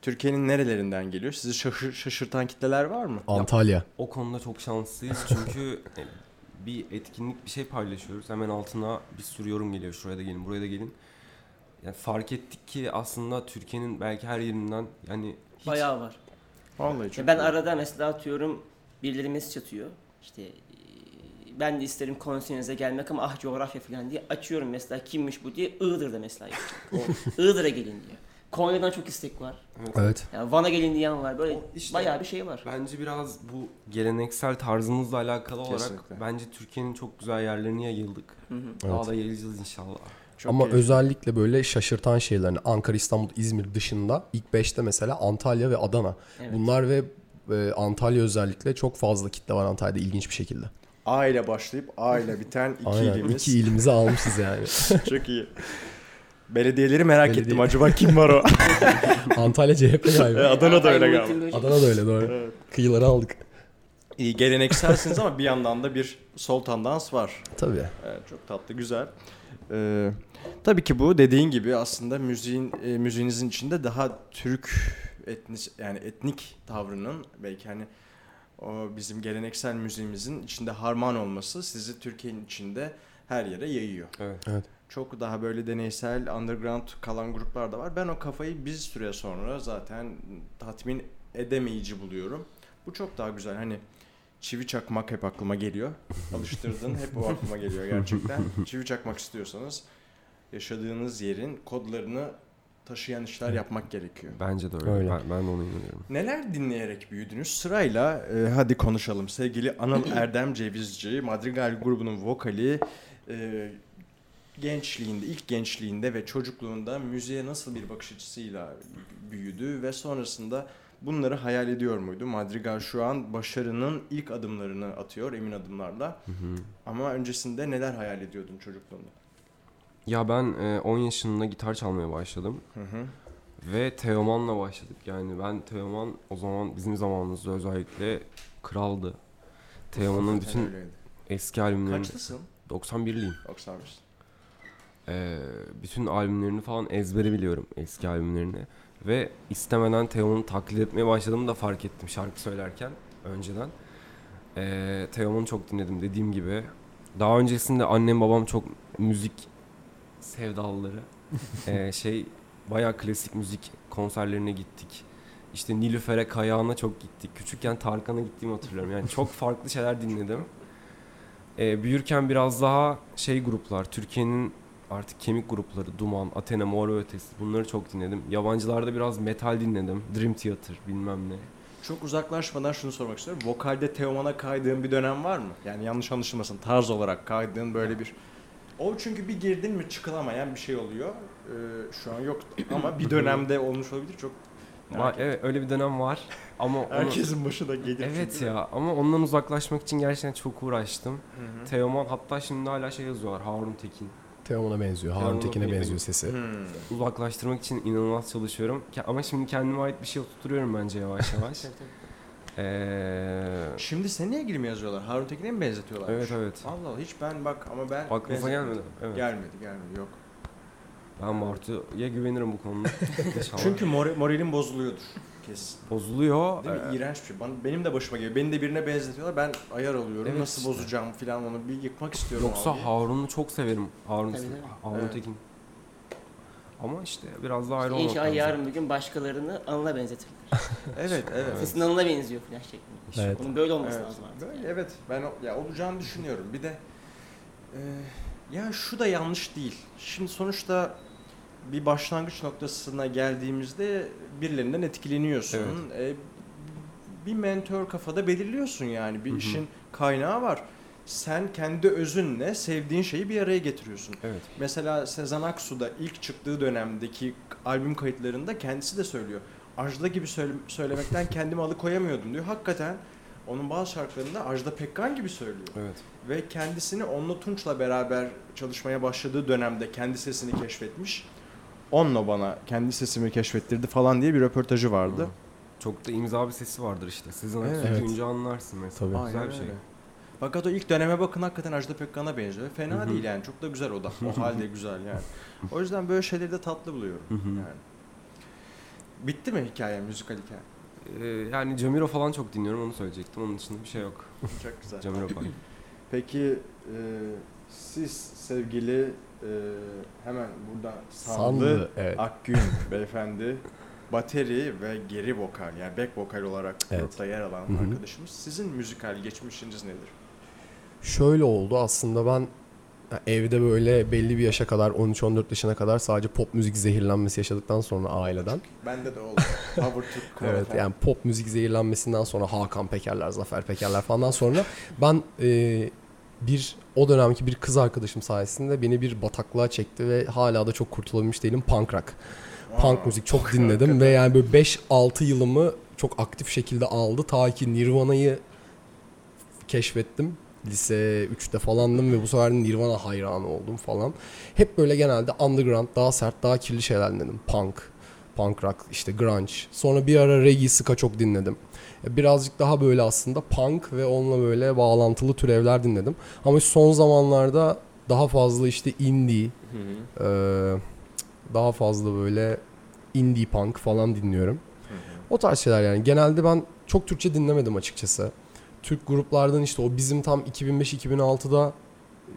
Türkiye'nin nerelerinden geliyor? Sizi şaşır, şaşırtan kitleler var mı? Antalya. O konuda çok şanslıyız çünkü e, bir etkinlik bir şey paylaşıyoruz. Hemen altına bir sürü yorum geliyor. Şuraya da gelin, buraya da gelin. Yani fark ettik ki aslında Türkiye'nin belki her yerinden yani hiç Bayağı var. Vallahi çok Ya ben arada mesela atıyorum birileri mesaj atıyor. İşte e, ben de isterim konserinize gelmek ama ah coğrafya falan diye açıyorum mesela kimmiş bu diye Iğdır'da mesela. Iğdır'a gelin diyor. Konya'dan çok istek var. Evet. Yani Van'a gelin diyen var. Böyle işte- bayağı bir şey var. Bence biraz bu geleneksel tarzımızla alakalı olarak Kesinlikle. bence Türkiye'nin çok güzel yerlerine yayıldık. Hı hı. Daha Evet. da yayılacağız inşallah. Çok Ama keyifli. özellikle böyle şaşırtan şeylerini Ankara, İstanbul, İzmir dışında ilk 5'te mesela Antalya ve Adana. Evet. Bunlar ve e, Antalya özellikle çok fazla kitle var Antalya'da ilginç bir şekilde. A ile başlayıp A ile biten iki Aynen. ilimiz. İki ilimizi almışız yani. Çok iyi. Belediyeleri merak Belediye. ettim. Acaba kim var o? Antalya CHP galiba. Adana da öyle galiba. Adana da öyle doğru. Evet. Kıyıları aldık. İyi gelenekselsiniz ama bir yandan da bir sol tendans var. Tabii. Evet, çok tatlı, güzel. Ee, tabii ki bu dediğin gibi aslında müziğin e, müziğinizin içinde daha Türk etnis yani etnik tavrının belki hani o bizim geleneksel müziğimizin içinde harman olması sizi Türkiye'nin içinde her yere yayıyor. Evet. Çok daha böyle deneysel underground kalan gruplar da var. Ben o kafayı bir süre sonra zaten tatmin edemeyici buluyorum. Bu çok daha güzel. Hani çivi çakmak hep aklıma geliyor. Alıştırdın hep o aklıma geliyor gerçekten. çivi çakmak istiyorsanız yaşadığınız yerin kodlarını taşıyan işler yapmak gerekiyor. Bence de öyle. Öyle. Ben, ben de ona inanıyorum. Neler dinleyerek büyüdünüz? Sırayla e, hadi konuşalım. Sevgili Anıl Erdem Cevizci, Madrigal grubunun vokali, e, gençliğinde, ilk gençliğinde ve çocukluğunda müziğe nasıl bir bakış açısıyla büyüdü ve sonrasında bunları hayal ediyor muydu? Madrigal şu an başarının ilk adımlarını atıyor emin adımlarla. Ama öncesinde neler hayal ediyordun çocukluğunda? Ya ben e, 10 yaşında gitar çalmaya başladım. Hı hı. Ve Teoman'la başladık. Yani ben Teoman o zaman bizim zamanımızda özellikle kraldı. Teoman'ın bütün öyleydi. eski albümlerini... Kaçlısın? 91'liyim. 91. Ee, bütün albümlerini falan ezbere biliyorum eski albümlerini. Ve istemeden Teoman'ı taklit etmeye başladığımı da fark ettim şarkı söylerken önceden. Ee, Teoman'ı çok dinledim dediğim gibi. Daha öncesinde annem babam çok müzik sevdalıları. Ee, şey bayağı klasik müzik konserlerine gittik. İşte Nilüfer'e Kayağı'na çok gittik. Küçükken Tarkan'a gittiğimi hatırlıyorum. Yani çok farklı şeyler dinledim. Ee, büyürken biraz daha şey gruplar, Türkiye'nin artık kemik grupları, Duman, Athena, Mor ve Ötesi bunları çok dinledim. Yabancılarda biraz metal dinledim. Dream Theater bilmem ne. Çok uzaklaşmadan şunu sormak istiyorum. Vokalde Teoman'a kaydığın bir dönem var mı? Yani yanlış anlaşılmasın. Tarz olarak kaydığın böyle bir... O çünkü bir girdin mi çıkılamayan bir şey oluyor. Ee, şu an yok ama bir dönemde olmuş olabilir. Çok Var, evet öyle bir dönem var ama onu- Herkesin başına gelir. Evet çünkü. ya ama ondan uzaklaşmak için gerçekten çok uğraştım. Hı hı. Teoman hatta şimdi hala şey yazıyorlar Harun Tekin. Teoman'a benziyor. Harun Tekin'e benziyor. sesi. Hmm. Uzaklaştırmak için inanılmaz çalışıyorum. Ama şimdi kendime ait bir şey oturtuyorum bence yavaş yavaş. Ee, Şimdi seninle ilgili mi yazıyorlar? Harun Tekin'e mi benzetiyorlar? evet evet. Allah Allah hiç ben bak ama ben... Benzetmiyorum. gelmedi. Evet. Gelmedi gelmedi yok. Ben Bartu'ya güvenirim bu konuda. Çünkü mor- moralim bozuluyordur kesin. bozuluyor. Değil mi? Ee, İğrenç bir şey. Bana, benim de başıma geliyor. Beni de birine benzetiyorlar. Ben ayar alıyorum. Evet Nasıl işte. bozacağım falan onu bir yıkmak istiyorum. Yoksa abi. Harun'u çok severim. Harun, Tabii, tabii. Harun Evet. Tekin. Ama işte biraz daha ayrı olmak İnşallah lazım. yarın bir gün başkalarını Anıl'a benzetirler. Evet evet. Sesin Anıl'a benziyor falan şeklinde. Evet. Onun böyle olması Evet. lazım artık. Böyle, evet ben ya olacağını düşünüyorum. Bir de e, ya şu da yanlış değil. Şimdi sonuçta bir başlangıç noktasına geldiğimizde birilerinden etkileniyorsun. E, bir mentor kafada belirliyorsun yani. Bir Hı hı. işin kaynağı var. Sen kendi özünle sevdiğin şeyi bir araya getiriyorsun. Evet. Mesela Sezen Aksu da ilk çıktığı dönemdeki albüm kayıtlarında kendisi de söylüyor. Ajda gibi söyle- söylemekten kendimi alıkoyamıyordum diyor. Hakikaten onun bazı şarkılarında Ajda Pekkan gibi söylüyor. Evet. Ve kendisini Onno Tunç'la beraber çalışmaya başladığı dönemde kendi sesini keşfetmiş. Onno bana kendi sesimi keşfettirdi falan diye bir röportajı vardı. Hı. Çok da imza bir sesi vardır işte. Sizin Evet. Evet. anlarsın mesela. Tabii. Güzel Aynen bir şey. öyle. Fakat o ilk döneme bakın hakikaten Ajda Pekkan'a benziyor. Fena Hı hı. değil yani. Çok da güzel o da. O halde güzel yani. O yüzden böyle şeyleri de tatlı buluyorum. Hı hı. Yani. Bitti mi hikaye, müzikal hikaye? Ee, yani Camiro falan çok dinliyorum onu söyleyecektim. Onun dışında bir şey yok. Çok güzel. Camiro falan. Peki e, siz sevgili e, hemen burada Sanlı, Sanlı, evet. Akgün beyefendi bateri ve geri vokal yani back vokal olarak Evet. grupta yer alan Hı hı. arkadaşımız. Sizin müzikal geçmişiniz nedir? Şöyle oldu aslında ben evde böyle belli bir yaşa kadar 13-14 yaşına kadar sadece pop müzik zehirlenmesi yaşadıktan sonra aileden. Bende de oldu. Havertürk Koro Evet yani pop müzik zehirlenmesinden sonra Hakan Pekerler, Zafer Pekerler falan sonra ben e, bir o dönemki bir kız arkadaşım sayesinde beni bir bataklığa çekti ve hala da çok kurtulabilmiş değilim punk rock. Punk müzik çok dinledim ve yani böyle 5-6 yılımı çok aktif şekilde aldı. Ta ki Nirvana'yı keşfettim. Lise 3'te falandım ve bu sefer Nirvana hayranı oldum falan. Hep böyle genelde underground, daha sert, daha kirli şeyler dinledim. Punk, punk rock, işte grunge. Sonra bir ara reggae, ska çok dinledim. Birazcık daha böyle aslında punk ve onunla böyle bağlantılı türevler dinledim. Ama son zamanlarda daha fazla işte indie, eee, daha fazla böyle indie punk falan dinliyorum. O tarz şeyler yani. Genelde ben çok Türkçe dinlemedim açıkçası. Türk gruplardan işte o bizim tam 2005-2006'da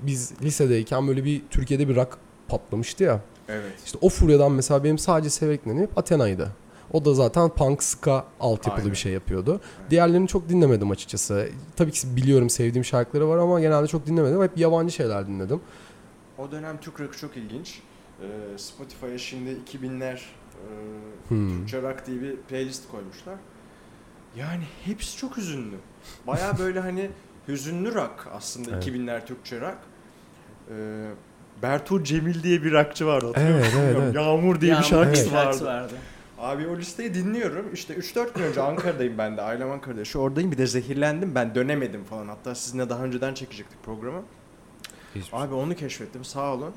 biz lisedeyken böyle bir Türkiye'de bir rock patlamıştı ya. Evet. İşte o furyadan mesela benim sadece seveklerim hep Athena'ydı. O da zaten punk ska altyapılı Aynen. bir şey yapıyordu. Diğerlerini çok dinlemedim açıkçası. Tabii ki biliyorum sevdiğim şarkıları var ama genelde çok dinlemedim. Hep yabancı şeyler dinledim. O dönem Türk rock'ı çok ilginç. Ee, Spotify'a şimdi 2000'ler e, Hmm. Türkçe rock diye bir playlist koymuşlar. Yani hepsi çok hüzünlü. Baya böyle hani hüzünlü rock aslında Evet. 2000'ler Türkçe rock. Ee, Bertu Cemil diye bir rockçı vardı hatırlıyor Evet, musun? evet, evet. Yağmur diye Yağmur bir şarkısı Evet. vardı. vardı. Abi o listeyi dinliyorum. İşte 3-4 gün önce Ankara'dayım ben de. Ailem Ankara'da. Şu oradayım bir de zehirlendim. Ben dönemedim falan. Hatta sizinle daha önceden çekecektik programı. Abi onu keşfettim sağ olun.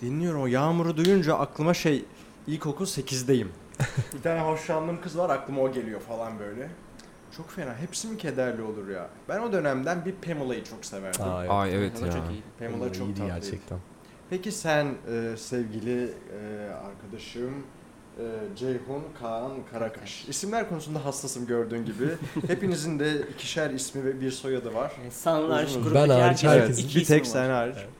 Dinliyorum o yağmuru duyunca aklıma şey ilkokul 8'deyim. bir tane hoşlandığım kız var aklıma o geliyor falan böyle. Çok fena. Hepsi mi kederli olur ya? Ben o dönemden bir Pamela'yı çok severdim. Aa, evet. Ay evet da ya. çok iyiydi. Pamela çok iyiydi tatlıydı. gerçekten. Peki sen e, sevgili e, arkadaşım e, Ceyhun Kaan Karakaş. İsimler konusunda hassasım gördüğün gibi. Hepinizin de ikişer ismi ve bir soyadı var. Yani Sanlar Uzun. gruptaki Ben hariç herkesin herkesin. iki bir ismi tek var. sen hariç. Evet.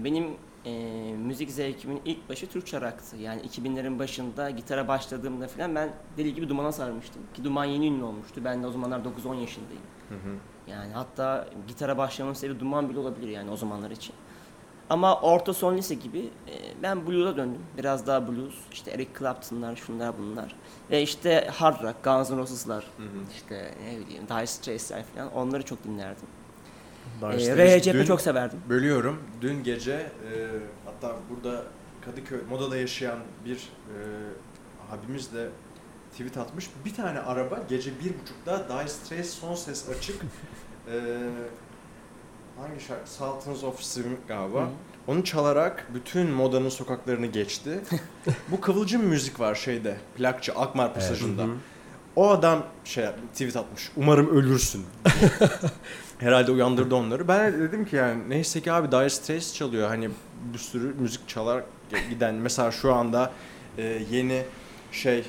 E, Benim e, müzik zevkimin ilk başı Türkçe rock'tı. Yani 2000'lerin başında gitara başladığımda falan ben deli gibi dumana sarmıştım. Ki duman yeni ünlü olmuştu. Ben de o zamanlar 9-10 yaşındayım. Hı hı. Yani hatta gitara başlamamın sebebi duman bile olabilir yani o zamanlar için. Ama orta son lise gibi e, ben blues'a döndüm. Biraz daha blues, işte Eric Clapton'lar, şunlar bunlar. Ve işte hard rock, Guns N' Roses'lar, işte ne bileyim Dire Straits'ler falan onları çok dinlerdim. E, Straits RHCP dün- çok severdim. Bölüyorum. Dün gece e, hatta burada Kadıköy Moda'da yaşayan bir e, abimiz de tweet atmış. Bir tane araba gece bir buçukta Dire Straits son ses açık. e, hangi şarkı? Sultans of Swing galiba. Hı. Onu çalarak bütün Moda'nın sokaklarını geçti. Bu kıvılcım müzik var şeyde. Plakçı Akmar pasajında. Hı. O adam şey tweet atmış. Umarım ölürsün. Herhalde uyandırdı onları. Ben de dedim ki yani neyse ki abi Dire Straits çalıyor. Hani bir sürü müzik çalar giden. Mesela şu anda e, yeni şey e,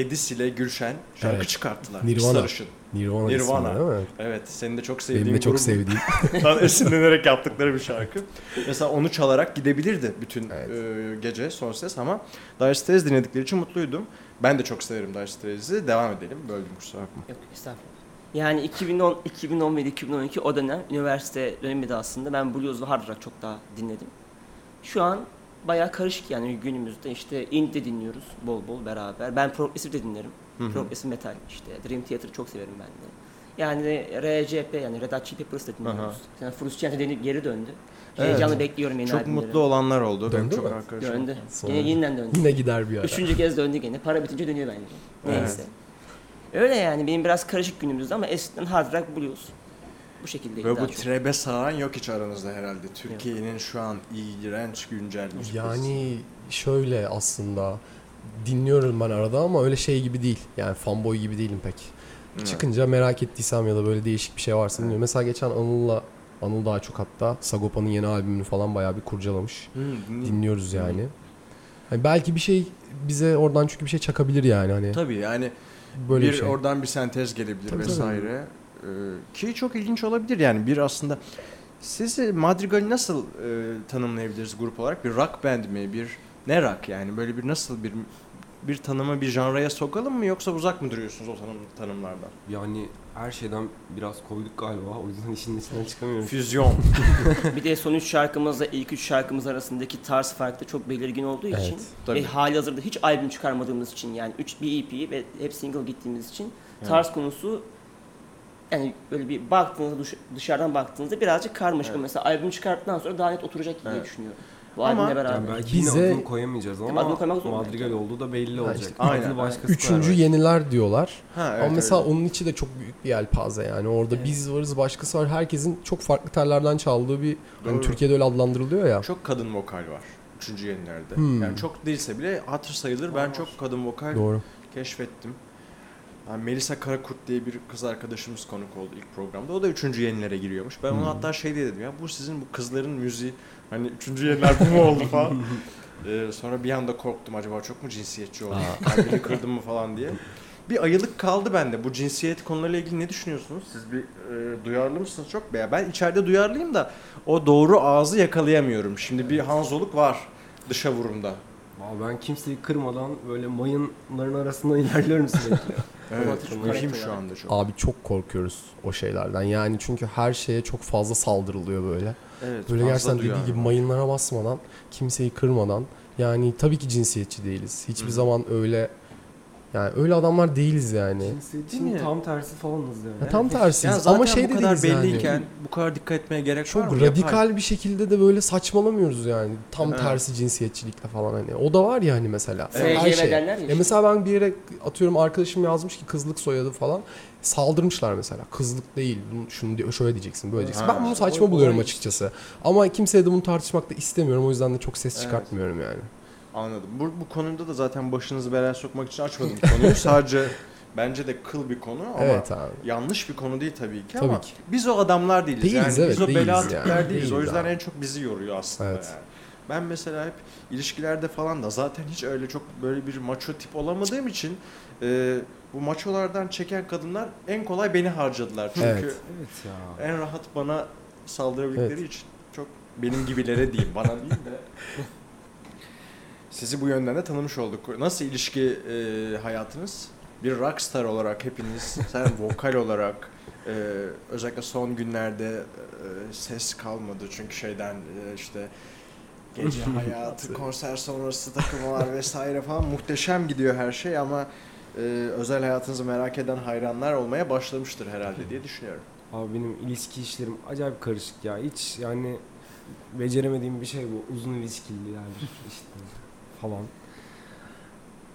Edis ile Gülşen şarkı Evet. çıkarttılar. Nirvana. Sarışın. Nirvana, Nirvana. ismi değil mi? Evet senin de çok sevdiğin Benim de çok grubun sevdiğim. Tan esinlenerek yaptıkları bir şarkı. Mesela onu çalarak gidebilirdi bütün Evet. e, gece son ses ama Dire Straits dinledikleri için mutluydum. Ben de çok severim Dire Straits'i. Devam edelim. Böldüm kusura bakma. Yok estağfurullah. Yani 2010, 2011, 2012 o dönem üniversite dönemiydi aslında. Ben blues ve hard rock çok daha dinledim. Şu an bayağı karışık yani günümüzde işte indie de dinliyoruz bol bol beraber. Ben progresif de dinlerim. Hı hı. Progresif metal işte Dream Theater'ı çok severim ben de. Yani RCP yani Red Hot Chili Peppers da dinliyoruz. Yani Frusciante denip geri döndü. Evet. Heyecanla bekliyorum yeni Çok albümleri. mutlu olanlar oldu. Benim Döndü çok mü? arkadaşım. Döndü. Sonra- Yine yeniden döndü. Yine gider bir ara. Üçüncü kez döndü gene. Para bitince dönüyor bence. Evet. Neyse. Öyle yani benim biraz karışık günümüzde ama eskiden hard rock blues. Bu şekildeydi Ve bu çok. trebe saran yok hiç aranızda herhalde. Türkiye'nin şu an iğrenç güncel müzik Yani şöyle aslında dinliyorum ben arada ama öyle şey gibi değil. Yani fanboy gibi değilim pek. Evet. Çıkınca merak ettiysem ya da böyle değişik bir şey varsa dinliyorum. Mesela geçen Anıl'la Anıl daha çok hatta Sagopa'nın yeni albümünü falan bayağı bir kurcalamış. Dinle- Dinliyoruz yani. Hani belki bir şey bize oradan çünkü bir şey çakabilir yani hani Tabii yani böyle bir bir şey. oradan bir sentez gelebilir Tabii, vesaire. Ee, ki çok ilginç olabilir yani bir aslında sizi Madrigal'i nasıl e, tanımlayabiliriz grup olarak? Bir rock band mi? Bir ne rock yani? Böyle bir nasıl bir bir tanımı bir janraya sokalım mı yoksa uzak mı duruyorsunuz o tanım, tanımlardan? Yani her şeyden biraz koyduk galiba. O yüzden işin içinden çıkamıyorum. Füzyon. bir de son üç şarkımızla ilk üç şarkımız arasındaki tarz farkı da çok belirgin olduğu Evet, için tabii. ve hali hazırda hiç albüm çıkarmadığımız için yani 3 bir EP ve hep single gittiğimiz için tarz konusu yani böyle bir baktığınızda dış- dışarıdan baktığınızda birazcık karmaşık. Evet. Mesela albüm çıkarttıktan sonra daha net oturacak diye Evet. düşünüyorum. Bu Ama- albümle beraber. Yani belki Bize- yine adını koyamayacağız ama adını koymak zorundayız. Madrigal olduğu da belli olacak. işte aynen, Adını başkası Üçüncü yeniler diyorlar. Ha, evet, Ama mesela öyle. onun içi de çok büyük bir yelpaze yani. Orada Evet. biz varız başkası var. Herkesin çok farklı tellerden çaldığı bir hani Doğru. Türkiye'de öyle adlandırılıyor ya. çok kadın vokal var. Üçüncü yenilerde. Hmm. Yani çok değilse bile hatır sayılır. Ben çok kadın vokal Doğru. keşfettim. Yani Melisa Karakurt diye bir kız arkadaşımız konuk oldu ilk programda. O da üçüncü yenilere giriyormuş. Ben ona Hmm. hatta şey diye dedim ya bu sizin bu kızların müziği hani üçüncü yeniler bu mu oldu falan. Ee, sonra bir anda korktum acaba çok mu cinsiyetçi oldum? Kalbini kırdım mı falan diye. Bir ayılık kaldı bende. Bu cinsiyet konularıyla ilgili ne düşünüyorsunuz? Siz bir e, duyarlı mısınız çok? Veya ben içeride duyarlıyım da o doğru ağzı yakalayamıyorum. Şimdi bir hanzoluk var dışa vurumda. Vallahi ben kimseyi kırmadan böyle mayınların arasında ilerliyorum sürekli. Evet, mühim şu yani. anda çok. Abi çok korkuyoruz o şeylerden. Yani çünkü her şeye çok fazla saldırılıyor böyle. Evet, Böyle gerçekten dediği duyarlı. gibi mayınlara basmadan, kimseyi kırmadan. Yani tabii ki cinsiyetçi değiliz. Hiçbir Hı. zaman öyle yani öyle adamlar değiliz yani. Cinsiyetçinin tam tersi falanız yani. Ya tam tersiyiz Ya zaten ama şey bu de kadar değiliz belliyken yani. bu kadar dikkat etmeye gerek var Çok mı? radikal Yapay. bir şekilde de böyle saçmalamıyoruz yani. Tam Evet. tersi cinsiyetçilikle falan hani. O da var ya hani mesela. Evet. Her şey. ya. Ya mesela ben bir yere atıyorum arkadaşım yazmış ki kızlık soyadı falan. Saldırmışlar mesela. Kızlık değil. Bunu, şunu diyor, şöyle diyeceksin, böyle diyeceksin. Ha, ben bunu saçma o- buluyorum olay açıkçası. Ama kimseye de bunu tartışmak da istemiyorum. O yüzden de çok ses Evet. çıkartmıyorum yani. Anladım. Bu, bu konuda da zaten başınızı belaya sokmak için açmadım konuyu. Sadece bence de kıl bir konu ama Evet abi. yanlış bir konu değil tabii ki Tabii ama ki. biz o adamlar değiliz. Değiliz, yani evet, biz o bela yani. tipler değiliz. O Değiliz yüzden abi. en çok bizi yoruyor aslında Evet. yani. Ben mesela hep ilişkilerde falan da zaten hiç öyle çok böyle bir maço tip olamadığım için e, bu maçolardan çeken kadınlar en kolay beni harcadılar. Çünkü Evet. Evet ya. en rahat bana saldırabildikleri için çok benim gibilere diyeyim bana değil de sizi bu yönden de tanımış olduk. Nasıl ilişki e, hayatınız? Bir rockstar olarak hepiniz, sen vokal olarak e, özellikle son günlerde e, ses kalmadı çünkü şeyden e, işte gece hayatı, konser sonrası takılmalar vesaire falan muhteşem gidiyor her şey ama e, özel hayatınızı merak eden hayranlar olmaya başlamıştır herhalde diye düşünüyorum. Abi benim ilişki işlerim acayip karışık ya. Hiç yani beceremediğim bir şey bu. Uzun ilişkililer işte falan.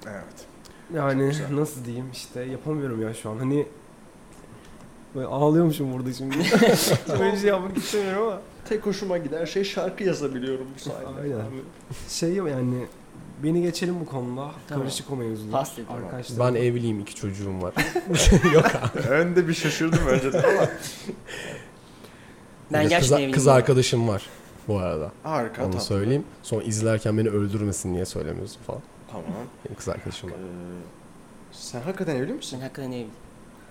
Evet. Yani nasıl diyeyim işte yapamıyorum ya şu an. Hani böyle ağlıyormuşum burada şimdi. Böyle bir şey yapmak istemiyorum ama. Tek hoşuma giden şey şarkı yazabiliyorum bu sayede. Aynen. Şey yani beni geçelim bu konuda. Tamam. Karışık o dedim. Arkadaşlar. Ben evliyim, iki çocuğum var. Yok abi. Önde bir şaşırdım önceden ama. Ben kız, kız arkadaşım var bu arada. Harika Onu tatlı. söyleyeyim. Sonra izlerken beni öldürmesin diye söylemiyorsun falan. Tamam. Benim kız arkadaşım Ee, var. sen hakikaten evli Ben misin? hakikaten evliyim.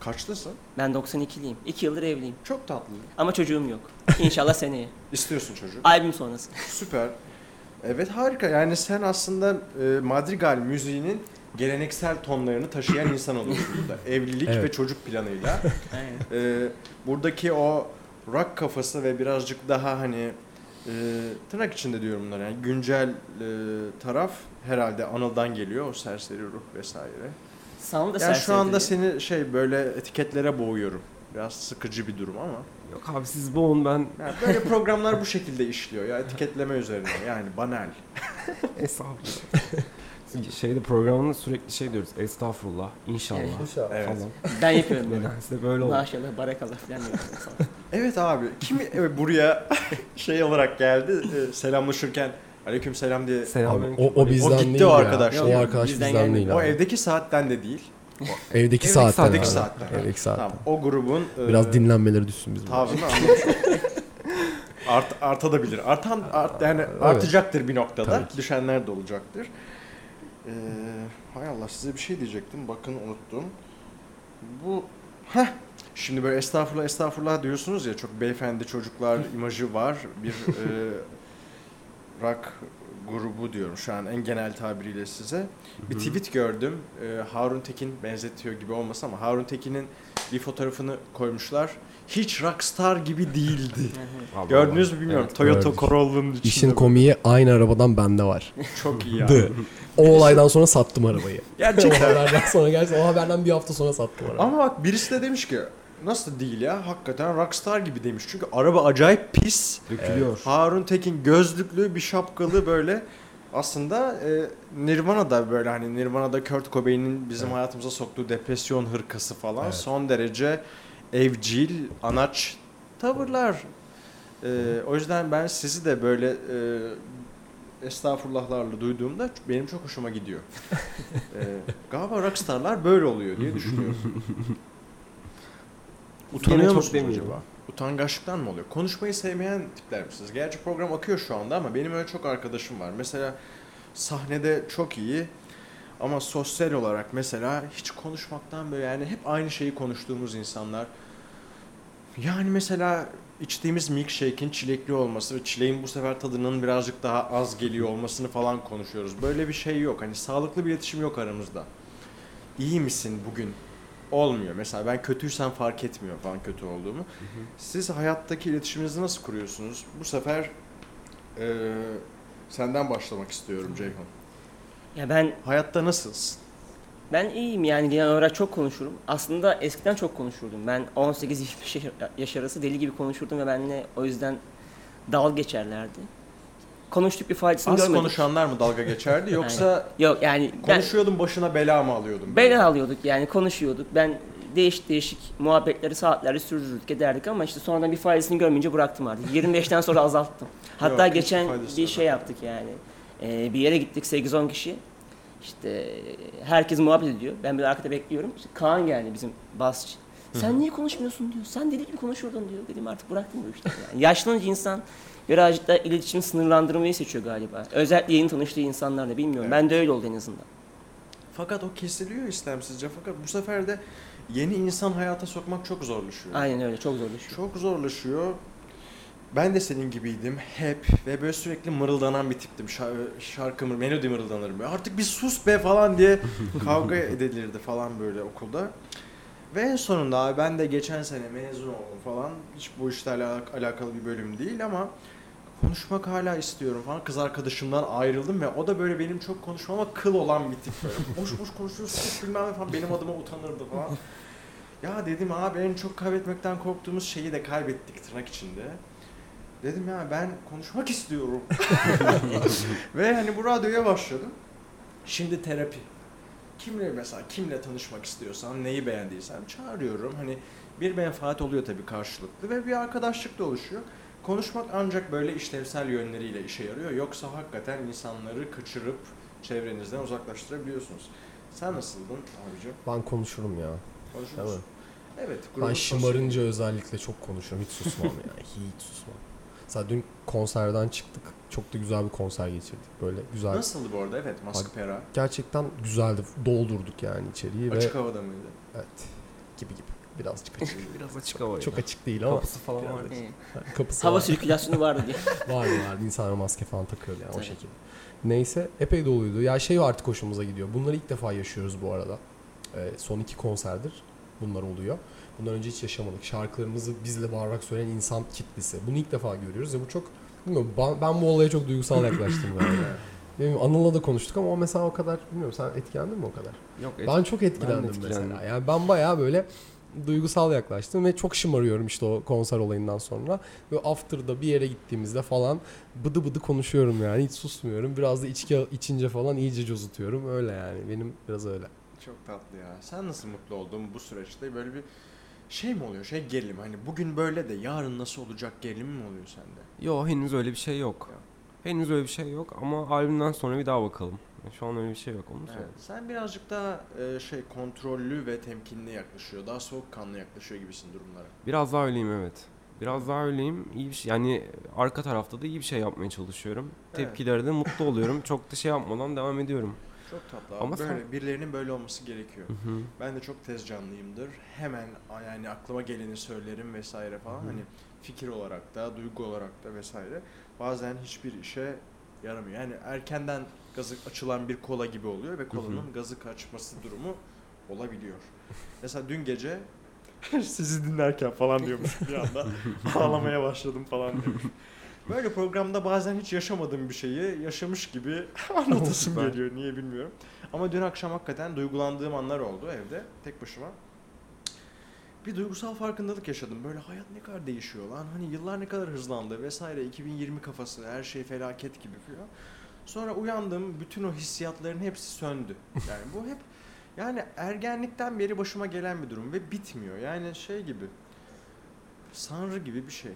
Kaçlısın? Ben 92'liyim. 2 yıldır evliyim. Çok tatlı. Ama çocuğum yok. İnşallah seneye. İstiyorsun çocuğu. Albüm sonrası. Süper. Evet harika. Yani sen aslında e, Madrigal müziğinin geleneksel tonlarını taşıyan insan oluyorsun burada. Evlilik Evet. ve çocuk planıyla. Aynen. E, buradaki o rock kafası ve birazcık daha hani e, tırnak içinde diyorum bunları yani güncel e, taraf herhalde Anıl'dan geliyor o serseri ruh vesaire. Sound da Yani şu anda serseri seni şey böyle etiketlere boğuyorum. Biraz sıkıcı bir durum ama. Yok abi siz boğun ben Yani böyle programlar bu şekilde işliyor ya etiketleme üzerine yani banal. Estağfurullah. Şeyde programında sürekli şey diyoruz. Estağfurullah, inşallah Evet. Evet. falan. Ben yapıyorum böyle. Nedense böyle oldu. Maşallah barakallah falan yapıyorum. Evet abi kim evet, buraya şey olarak geldi e, selamlaşırken aleyküm selam diye. Selam Abi, o, o bizden O gitti değil o ya. arkadaş. O arkadaş bizden bizden, gelmedi. değil O abi. evdeki saatten de değil. Evdeki Evdeki saatten. saatten. abi. saatten. Evdeki saatten. Tamam o grubun e, Biraz dinlenmeleri düşsün bizim. tavrını anlamış. Art, artabilir. Artan art, yani artacaktır bir noktada. Tabii ki. Düşenler de olacaktır. Ee, hay Allah size bir şey diyecektim. Bakın unuttum. Bu Heh. Şimdi böyle estağfurullah estağfurullah diyorsunuz ya çok beyefendi çocuklar imajı var. Bir e, rock grubu diyorum şu an en genel tabiriyle size. Bir tweet gördüm. E, Harun Tekin benzetiyor gibi olmasa ama Harun Tekin'in bir fotoğrafını koymuşlar. Hiç rockstar gibi değildi. Gördünüz mü bilmiyorum. Evet. Toyota Gördük. Corolla'nın içinde. İşin komiği aynı arabadan bende var. Çok iyi ya. Dı. O olaydan sonra sattım arabayı. o Gerçekten. haberden sonra gerçekten o haberden bir hafta sonra sattım arabayı. Ama bak birisi de demiş ki nasıl değil ya hakikaten rockstar gibi demiş. Çünkü araba acayip pis. Dökülüyor. Harun Tekin gözlüklü bir şapkalı böyle aslında e, Nirvana'da böyle hani Nirvana'da Kurt Cobain'in bizim hayatımıza soktuğu depresyon hırkası falan Evet. son derece evcil, anaç tavırlar. E, o yüzden ben sizi de böyle e, estağfurullahlarla duyduğumda benim çok hoşuma gidiyor. e, galiba rockstarlar böyle oluyor diye düşünüyorum. Utanıyor çok musunuz acaba? Utangaçlıktan mı oluyor? Konuşmayı sevmeyen tipler misiniz? Gerçi program akıyor şu anda ama benim öyle çok arkadaşım var. Mesela sahnede çok iyi ama sosyal olarak mesela hiç konuşmaktan böyle yani hep aynı şeyi konuştuğumuz insanlar. Yani mesela içtiğimiz milkshake'in çilekli olması ve çileğin bu sefer tadının birazcık daha az geliyor olmasını falan konuşuyoruz. Böyle bir şey yok. Hani sağlıklı bir iletişim yok aramızda. İyi misin bugün? Olmuyor. Mesela ben kötüysem fark etmiyor falan kötü olduğumu. Siz hayattaki iletişiminizi nasıl kuruyorsunuz? Bu sefer eee, senden başlamak istiyorum Ceyhun. Ya ben Hayatta nasılsın? ben iyiyim yani genel olarak çok konuşurum. Aslında eskiden çok konuşurdum. Ben 18-25 yaş arası deli gibi konuşurdum ve benimle o yüzden dal geçerlerdi. Konuştuk bir faydasını Az görmedik. konuşanlar mı dalga geçerdi yoksa Yok yani ben konuşuyordun başına bela mı alıyordun? bela alıyorduk yani konuşuyorduk. Ben değişik değişik muhabbetleri saatlerce sürdürdük ederdik ama işte sonradan bir faydasını görmeyince bıraktım artık. 25'ten sonra azalttım. Hatta hiçbir geçen faydası bir yok. şey yaptık yani. Ee, bir yere gittik 8-10 kişi. İşte herkes muhabbet ediyor. Ben bir arkada bekliyorum. İşte Kaan geldi bizim basçı. Sen niye konuşmuyorsun diyor. Sen deli gibi konuşuyordun diyor. Dedim artık bıraktım bu işleri. Yani yaşlanınca insan birazcık da iletişim sınırlandırmayı seçiyor galiba. Özellikle yeni tanıştığı insanlarla bilmiyorum. Evet. Ben de öyle oldu en azından. Fakat o kesiliyor istemsizce. Fakat bu sefer de yeni insan hayata sokmak çok zorlaşıyor. Aynen öyle çok zorlaşıyor. Çok zorlaşıyor. Ben de senin gibiydim hep ve böyle sürekli mırıldanan bir tiptim. Şa- şarkı melodi mırıldanırım. Artık bir sus be falan diye kavga edilirdi falan böyle okulda. Ve en sonunda abi ben de geçen sene mezun oldum falan. Hiç bu işlerle alak- alakalı bir bölüm değil ama konuşmak hala istiyorum falan. Kız arkadaşımdan ayrıldım ve o da böyle benim çok konuşmama kıl olan bir tip böyle. Boş boş konuşuyorsun bilmem ne falan benim adıma utanırdı falan. Ya dedim abi en çok kaybetmekten korktuğumuz şeyi de kaybettik tırnak içinde. Dedim ya ben konuşmak istiyorum. Ve hani bu radyoya başladım. Şimdi terapi. Kimle mesela kimle tanışmak istiyorsam, neyi beğendiysem çağırıyorum. Hani bir menfaat oluyor tabii karşılıklı ve bir arkadaşlık da oluşuyor. Konuşmak ancak böyle işlevsel yönleriyle işe yarıyor. Yoksa hakikaten insanları kaçırıp çevrenizden uzaklaştırabiliyorsunuz. Sen nasıldın abicim? Ben konuşurum ya. Konuşur musun? Evet. Ben şımarınca özellikle çok konuşuyorum. Hiç susmam ya. Hiç susmam. Mesela dün konserden çıktık. Çok da güzel bir konser geçirdik. Böyle güzel. Nasıldı bu arada? Evet, Maskpera. Gerçekten güzeldi. Doldurduk yani içeriği ve Açık havada mıydı? evet gibi gibi. Birazcık açık. Biraz açık havaydı. çok açık değil ama Kapısı falan var. kapısı hava var. sirkülasyonu vardı diye. Vardı vardı. İnsanlar maske falan takıyordu yani o Tabii. şekilde. Neyse epey doluydu. Ya şey artık hoşumuza gidiyor. Bunları ilk defa yaşıyoruz bu arada. Ee, son iki konserdir bunlar oluyor. Bundan önce hiç yaşamadık. Şarkılarımızı bizle bağırarak söyleyen insan kitlesi. Bunu ilk defa görüyoruz ve bu çok bilmiyorum ben, ben bu olaya çok duygusal yaklaştım yani. Benim Anıl'la da konuştuk ama o mesela o kadar bilmiyorum sen etkilendin mi o kadar? Yok et- Ben çok etkilendim, etkilendim. mesela. Yani ben bayağı böyle duygusal yaklaştım ve çok şımarıyorum işte o konser olayından sonra. Ve after'da bir yere gittiğimizde falan bıdı bıdı konuşuyorum yani hiç susmuyorum. Biraz da içki içince falan iyice cozutuyorum. Öyle yani benim biraz öyle. Çok tatlı ya. Sen nasıl mutlu oldun bu süreçte? Böyle bir şey mi oluyor? Şey gerilim. Hani bugün böyle de yarın nasıl olacak gerilim mi oluyor sende? Yok henüz öyle bir şey yok. Henüz öyle bir şey yok ama albümden sonra bir daha bakalım. Şu an öyle bir şey yok onu Evet. Sen birazcık daha e, şey kontrollü ve temkinli yaklaşıyor. Daha soğukkanlı yaklaşıyor gibisin durumlara. Biraz daha öyleyim evet. Biraz daha öyleyim. İyi bir şey. Yani arka tarafta da iyi bir şey yapmaya çalışıyorum. Evet. Tepkilerde mutlu oluyorum. Çok da şey yapmadan devam ediyorum. Çok tatlı abi. Ama böyle sen- birilerinin böyle olması gerekiyor. Hı hı. Ben de çok tez canlıyımdır. Hemen yani aklıma geleni söylerim vesaire falan. Hı hı. Hani fikir olarak da, duygu olarak da vesaire. Bazen hiçbir işe yaramıyor. Yani erkenden gazı açılan bir kola gibi oluyor ve kolanın gazı kaçması durumu olabiliyor. Mesela dün gece Sizi dinlerken falan diyormuş bir anda. Ağlamaya başladım falan diyormuş. Böyle programda bazen hiç yaşamadığım bir şeyi yaşamış gibi anlatasım geliyor. Niye bilmiyorum. Ama dün akşam hakikaten duygulandığım anlar oldu evde tek başıma. Bir duygusal farkındalık yaşadım. Böyle hayat ne kadar değişiyor lan. Hani yıllar ne kadar hızlandı vesaire. 2020 kafası her şey felaket gibi falan. Sonra uyandım. Bütün o hissiyatların hepsi söndü. Yani bu hep yani ergenlikten beri başıma gelen bir durum ve bitmiyor. Yani şey gibi. Sanrı gibi bir şey.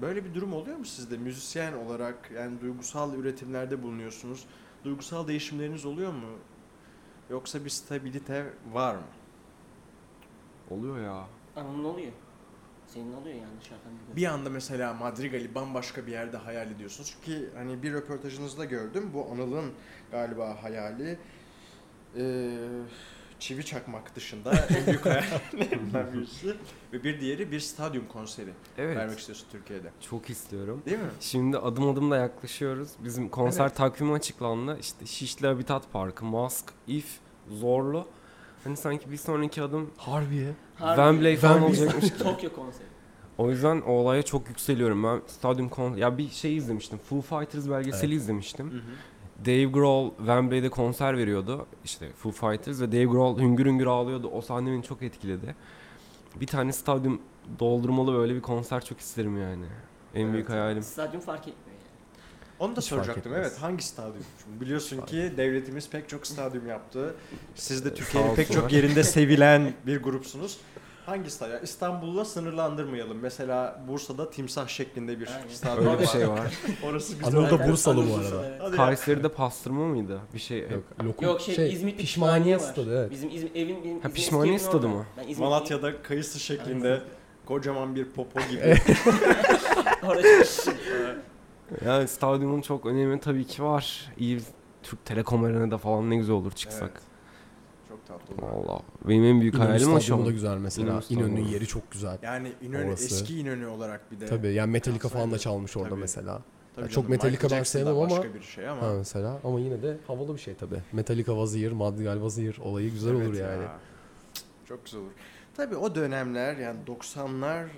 Böyle bir durum oluyor mu sizde müzisyen olarak yani duygusal üretimlerde bulunuyorsunuz. Duygusal değişimleriniz oluyor mu? Yoksa bir stabilite var mı? Oluyor ya. Anamın oluyor. Senin oluyor yani dışarıdan bir Bir anda mesela Madrigal'i bambaşka bir yerde hayal ediyorsunuz. Çünkü hani bir röportajınızda gördüm. Bu Anıl'ın galiba hayali eee, çivi çakmak dışında en büyük hayallerinden birisi. Ve bir diğeri bir stadyum konseri Evet. vermek istiyorsun Türkiye'de. Çok istiyorum. Değil mi? Şimdi adım adım da yaklaşıyoruz. Bizim konser Evet. takvimi açıklandı. İşte Şişli Habitat Parkı, Mask, If, Zorlu. Hani sanki bir sonraki adım Harbiye. Harbi. Wembley falan Wembley. olacakmış. Tokyo konseri. O yüzden o olaya çok yükseliyorum. Ben stadyum kon ya bir şey izlemiştim. Foo Fighters belgeseli izlemiştim. Dave Grohl Wembley'de konser veriyordu. İşte Foo Fighters ve Dave Grohl hüngür hüngür ağlıyordu. O sahne beni çok etkiledi. Bir tane stadyum doldurmalı böyle bir konser çok isterim yani. En büyük Evet. hayalim. Stadyum fark etmiyor. Onu da Hiç soracaktım. Evet hangi stadyum? Şimdi biliyorsun ki devletimiz pek çok stadyum yaptı. Siz de Sağ Türkiye'nin pek çok yerinde sevilen bir grupsunuz. Hangi stadyum? İstanbul'la sınırlandırmayalım. Mesela Bursa'da timsah şeklinde bir Aynen. stadyum Öyle bir şey var. Orası güzel. Anıl da Bursalı bu arada. Evet. Kayseri'de pastırma mıydı? Bir şey. Yok, lokum, Yok şey, İzmit pişmaniye var. stadı evet. Bizim İzmir evin benim Ha, İzmir pişmaniye stadı mı? İzmir Malatya'da kayısı şeklinde kocaman bir popo gibi. Orada Yani stadyumun çok önemi tabii ki var. İyi Türk Telekom Arena'da falan ne güzel olur çıksak. Evet. Çok tatlı olur. Valla benim en büyük İnönü hayalim o şu an. da güzel mesela. İnönü. İnönü'nün yeri çok güzel. Yani İnönü, Orası. eski İnönü olarak bir de. Tabii yani Metallica falan da çalmış orada Tabii. mesela. Tabii çok Metallica ben sevmem ama- Başka bir şey ama. Ha mesela ama yine de havalı bir şey tabii. Metallica here, Madrigal here olayı güzel Evet olur ya. yani. Çok güzel olur. Tabii o dönemler yani 90'lar e,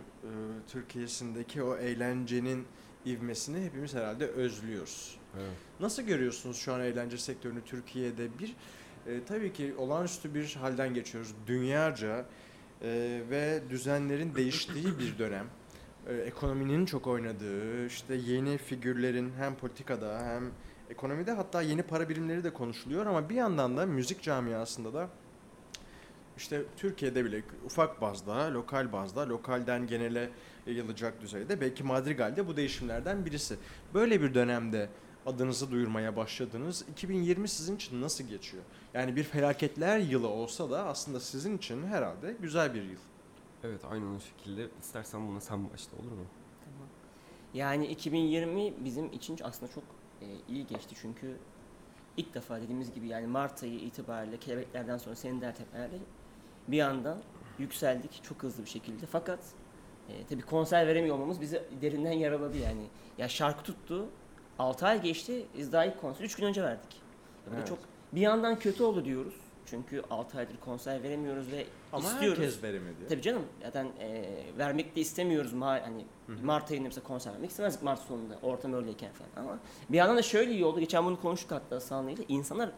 Türkiye'sindeki o eğlencenin ivmesini hepimiz herhalde özlüyoruz. Evet. Nasıl görüyorsunuz şu an eğlence sektörünü Türkiye'de? Bir e, tabii ki olağanüstü bir halden geçiyoruz. Dünyaca e, ve düzenlerin değiştiği bir dönem. E, ekonominin çok oynadığı, işte yeni figürlerin hem politikada hem ekonomide hatta yeni para birimleri de konuşuluyor ama bir yandan da müzik camiasında da işte Türkiye'de bile ufak bazda, lokal bazda, lokalden genele yayılacak düzeyde belki Madrigal'de bu değişimlerden birisi. Böyle bir dönemde adınızı duyurmaya başladınız. 2020 sizin için nasıl geçiyor? Yani bir felaketler yılı olsa da aslında sizin için herhalde güzel bir yıl. Evet aynen o şekilde. İstersen buna sen başla olur mu? Tamam. Yani 2020 bizim için aslında çok e, iyi geçti çünkü ilk defa dediğimiz gibi yani Mart ayı itibariyle kelebeklerden sonra senin dert etmelerle bir yandan yükseldik çok hızlı bir şekilde. Fakat e, tabii konser veremiyor olmamız bizi derinden yaraladı yani. Ya şarkı tuttu. 6 ay geçti. Biz daha ilk konseri 3 gün önce verdik. Ya bu da Evet. çok bir yandan kötü oldu diyoruz. Çünkü 6 aydır konser veremiyoruz ve Ama istiyoruz. herkes veremedi. Tabii canım zaten e, vermek de istemiyoruz ma hani Mart ayında mesela konser vermek istemezdik Mart sonunda ortam öyleyken falan ama bir yandan da şöyle iyi oldu geçen bunu konuştuk hatta Sanlı'yla insanlar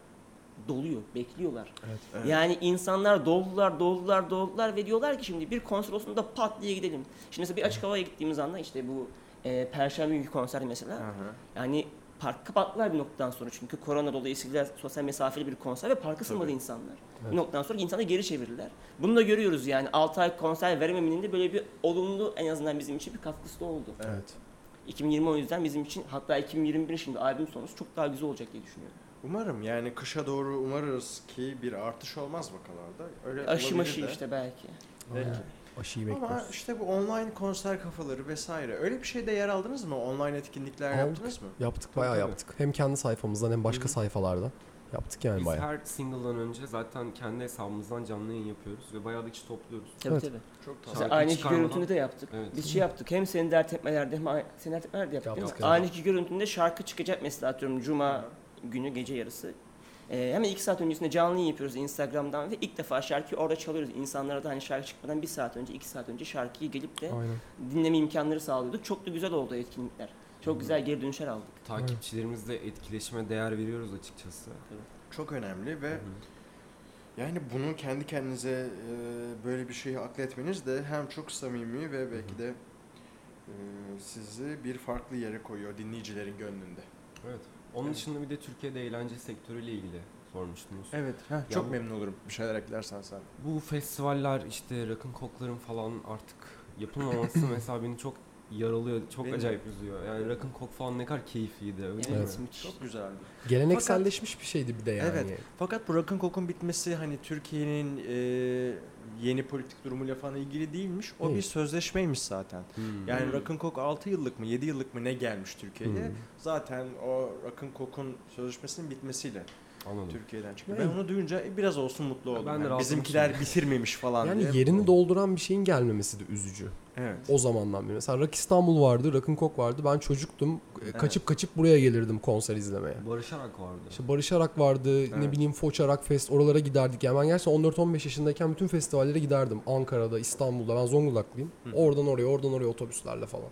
doluyor bekliyorlar. Evet. Yani insanlar doldular doldular doldular ve diyorlar ki şimdi bir konser olsun da pat diye gidelim. Şimdi mesela bir açık havaya gittiğimiz anda işte bu e, Perşembe günkü konser mesela Hı hı. yani park kapattılar bir noktadan sonra çünkü korona dolayısıyla sosyal mesafeli bir konser ve parka sığmadı insanlar. Bir noktadan sonra insanları geri çevirdiler. Bunu da görüyoruz yani 6 ay konser verememenin de böyle bir olumlu en azından bizim için bir katkısı da oldu. Evet. 2020 o yüzden bizim için hatta 2021 şimdi albüm sonusu çok daha güzel olacak diye düşünüyorum. Umarım yani kışa doğru umarız ki bir artış olmaz vakalarda. Öyle Aşı maşı de. işte belki. Belki. Aşıyı Ama bekliyoruz. işte bu online konser kafaları vesaire öyle bir şeyde yer aldınız mı? Online etkinlikler Aldık. yaptınız mı? Yaptık bayağı tabii. yaptık. Hem kendi sayfamızdan hem başka Hı hı. sayfalardan yaptık yani Biz bayağı. her single'dan önce zaten kendi hesabımızdan canlı yayın yapıyoruz ve bayağı da kişi topluyoruz. Tabii Evet. tabii. Çok tatlı. Mesela aynı iki çıkarmadan- görüntünü de yaptık. Evet. Biz şey yaptık hem senin dert etmelerde hem a- senin dert etmelerde yaptık. değil mi? Yaptık, evet. Aynı iki görüntünde şarkı çıkacak mesela atıyorum cuma günü gece yarısı. Ee, hemen iki saat öncesinde canlı yayın yapıyoruz Instagram'dan ve ilk defa şarkıyı orada çalıyoruz. İnsanlara da hani şarkı çıkmadan bir saat önce, iki saat önce şarkıyı gelip de Aynen. dinleme imkanları sağlıyorduk. Çok da güzel oldu etkinlikler. Çok güzel geri dönüşler aldık. Takipçilerimizle etkileşime değer veriyoruz açıkçası. Çok önemli ve Hı hı. yani bunu kendi kendinize e, böyle bir şeyi akletmeniz de hem çok samimi ve belki de e, sizi bir farklı yere koyuyor dinleyicilerin gönlünde. Evet. Onun Evet. dışında bir de Türkiye'de eğlence sektörüyle ilgili sormuştunuz. Evet. Ya çok bu- memnun olurum bir şeyler eklersen sen. Bu festivaller işte Rock'n Coke'ların falan artık yapılmaması mesela beni çok yaralıyor, çok Benim acayip üzüyor. Yani Rock'n Coke falan ne kadar keyifliydi öyle değil Evet, mi? Çok güzeldi. Gelenekselleşmiş bir şeydi bir de yani. Evet. Fakat bu Rock'n Coke'un bitmesi hani Türkiye'nin e, yeni politik durumuyla falan ilgili değilmiş. O Değil. bir sözleşmeymiş zaten. Hmm. Yani Rock'n Coke 6 yıllık mı 7 yıllık mı ne gelmiş Türkiye'ye. Hmm. Zaten o Rock'n Coke'un sözleşmesinin bitmesiyle Anladım. Türkiye'den çıktı. Yani- Ben onu duyunca e, biraz olsun mutlu oldum. Ben de Yani bizimkiler bitirmemiş falan Yani diye. yerini dolduran bir şeyin gelmemesi de üzücü. Evet. O zamandan beri. Mesela Rock İstanbul vardı, Rock'n Coke vardı. Ben çocuktum. E, Evet. Kaçıp kaçıp buraya gelirdim konser izlemeye. Barış Arak vardı. İşte Barış Arak vardı, ne Evet. bileyim Foça Rock Fest oralara giderdik. Yani ben gerçekten 14-15 yaşındayken bütün festivallere giderdim. Ankara'da, İstanbul'da. Ben Zonguldaklıyım. Hı. Oradan oraya, oradan oraya otobüslerle falan.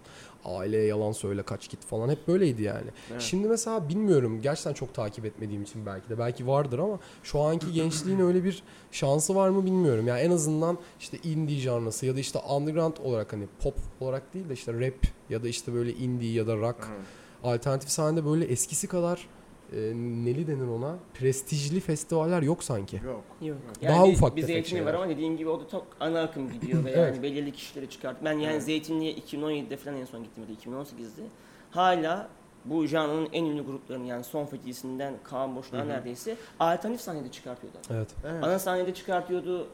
Aileye yalan söyle, kaç git falan. Hep böyleydi yani. Evet. Şimdi mesela bilmiyorum. Gerçekten çok takip etmediğim için belki de. Belki vardır ama şu anki gençliğin öyle bir şansı var mı bilmiyorum. Yani en azından işte indie janrası ya da işte underground olarak hani pop olarak değil de işte rap ya da işte böyle indie ya da rock Evet. alternatif sahnede böyle eskisi kadar e, neli denir ona prestijli festivaller yok sanki. Yok. Yok. Daha bir, ufak bir tefek zeytinli var şeyler. ama dediğin gibi o da çok ana akım gidiyor ve Evet. yani belirli kişileri çıkart. Ben yani Evet. Zeytinli'ye 2017'de falan en son gittim ya da 2018'de. Hala bu janrının en ünlü gruplarını yani Son Fetisi'nden Kaan Boşluğa neredeyse alternatif sahnede çıkartıyordu. Evet. Evet. Ana sahnede çıkartıyordu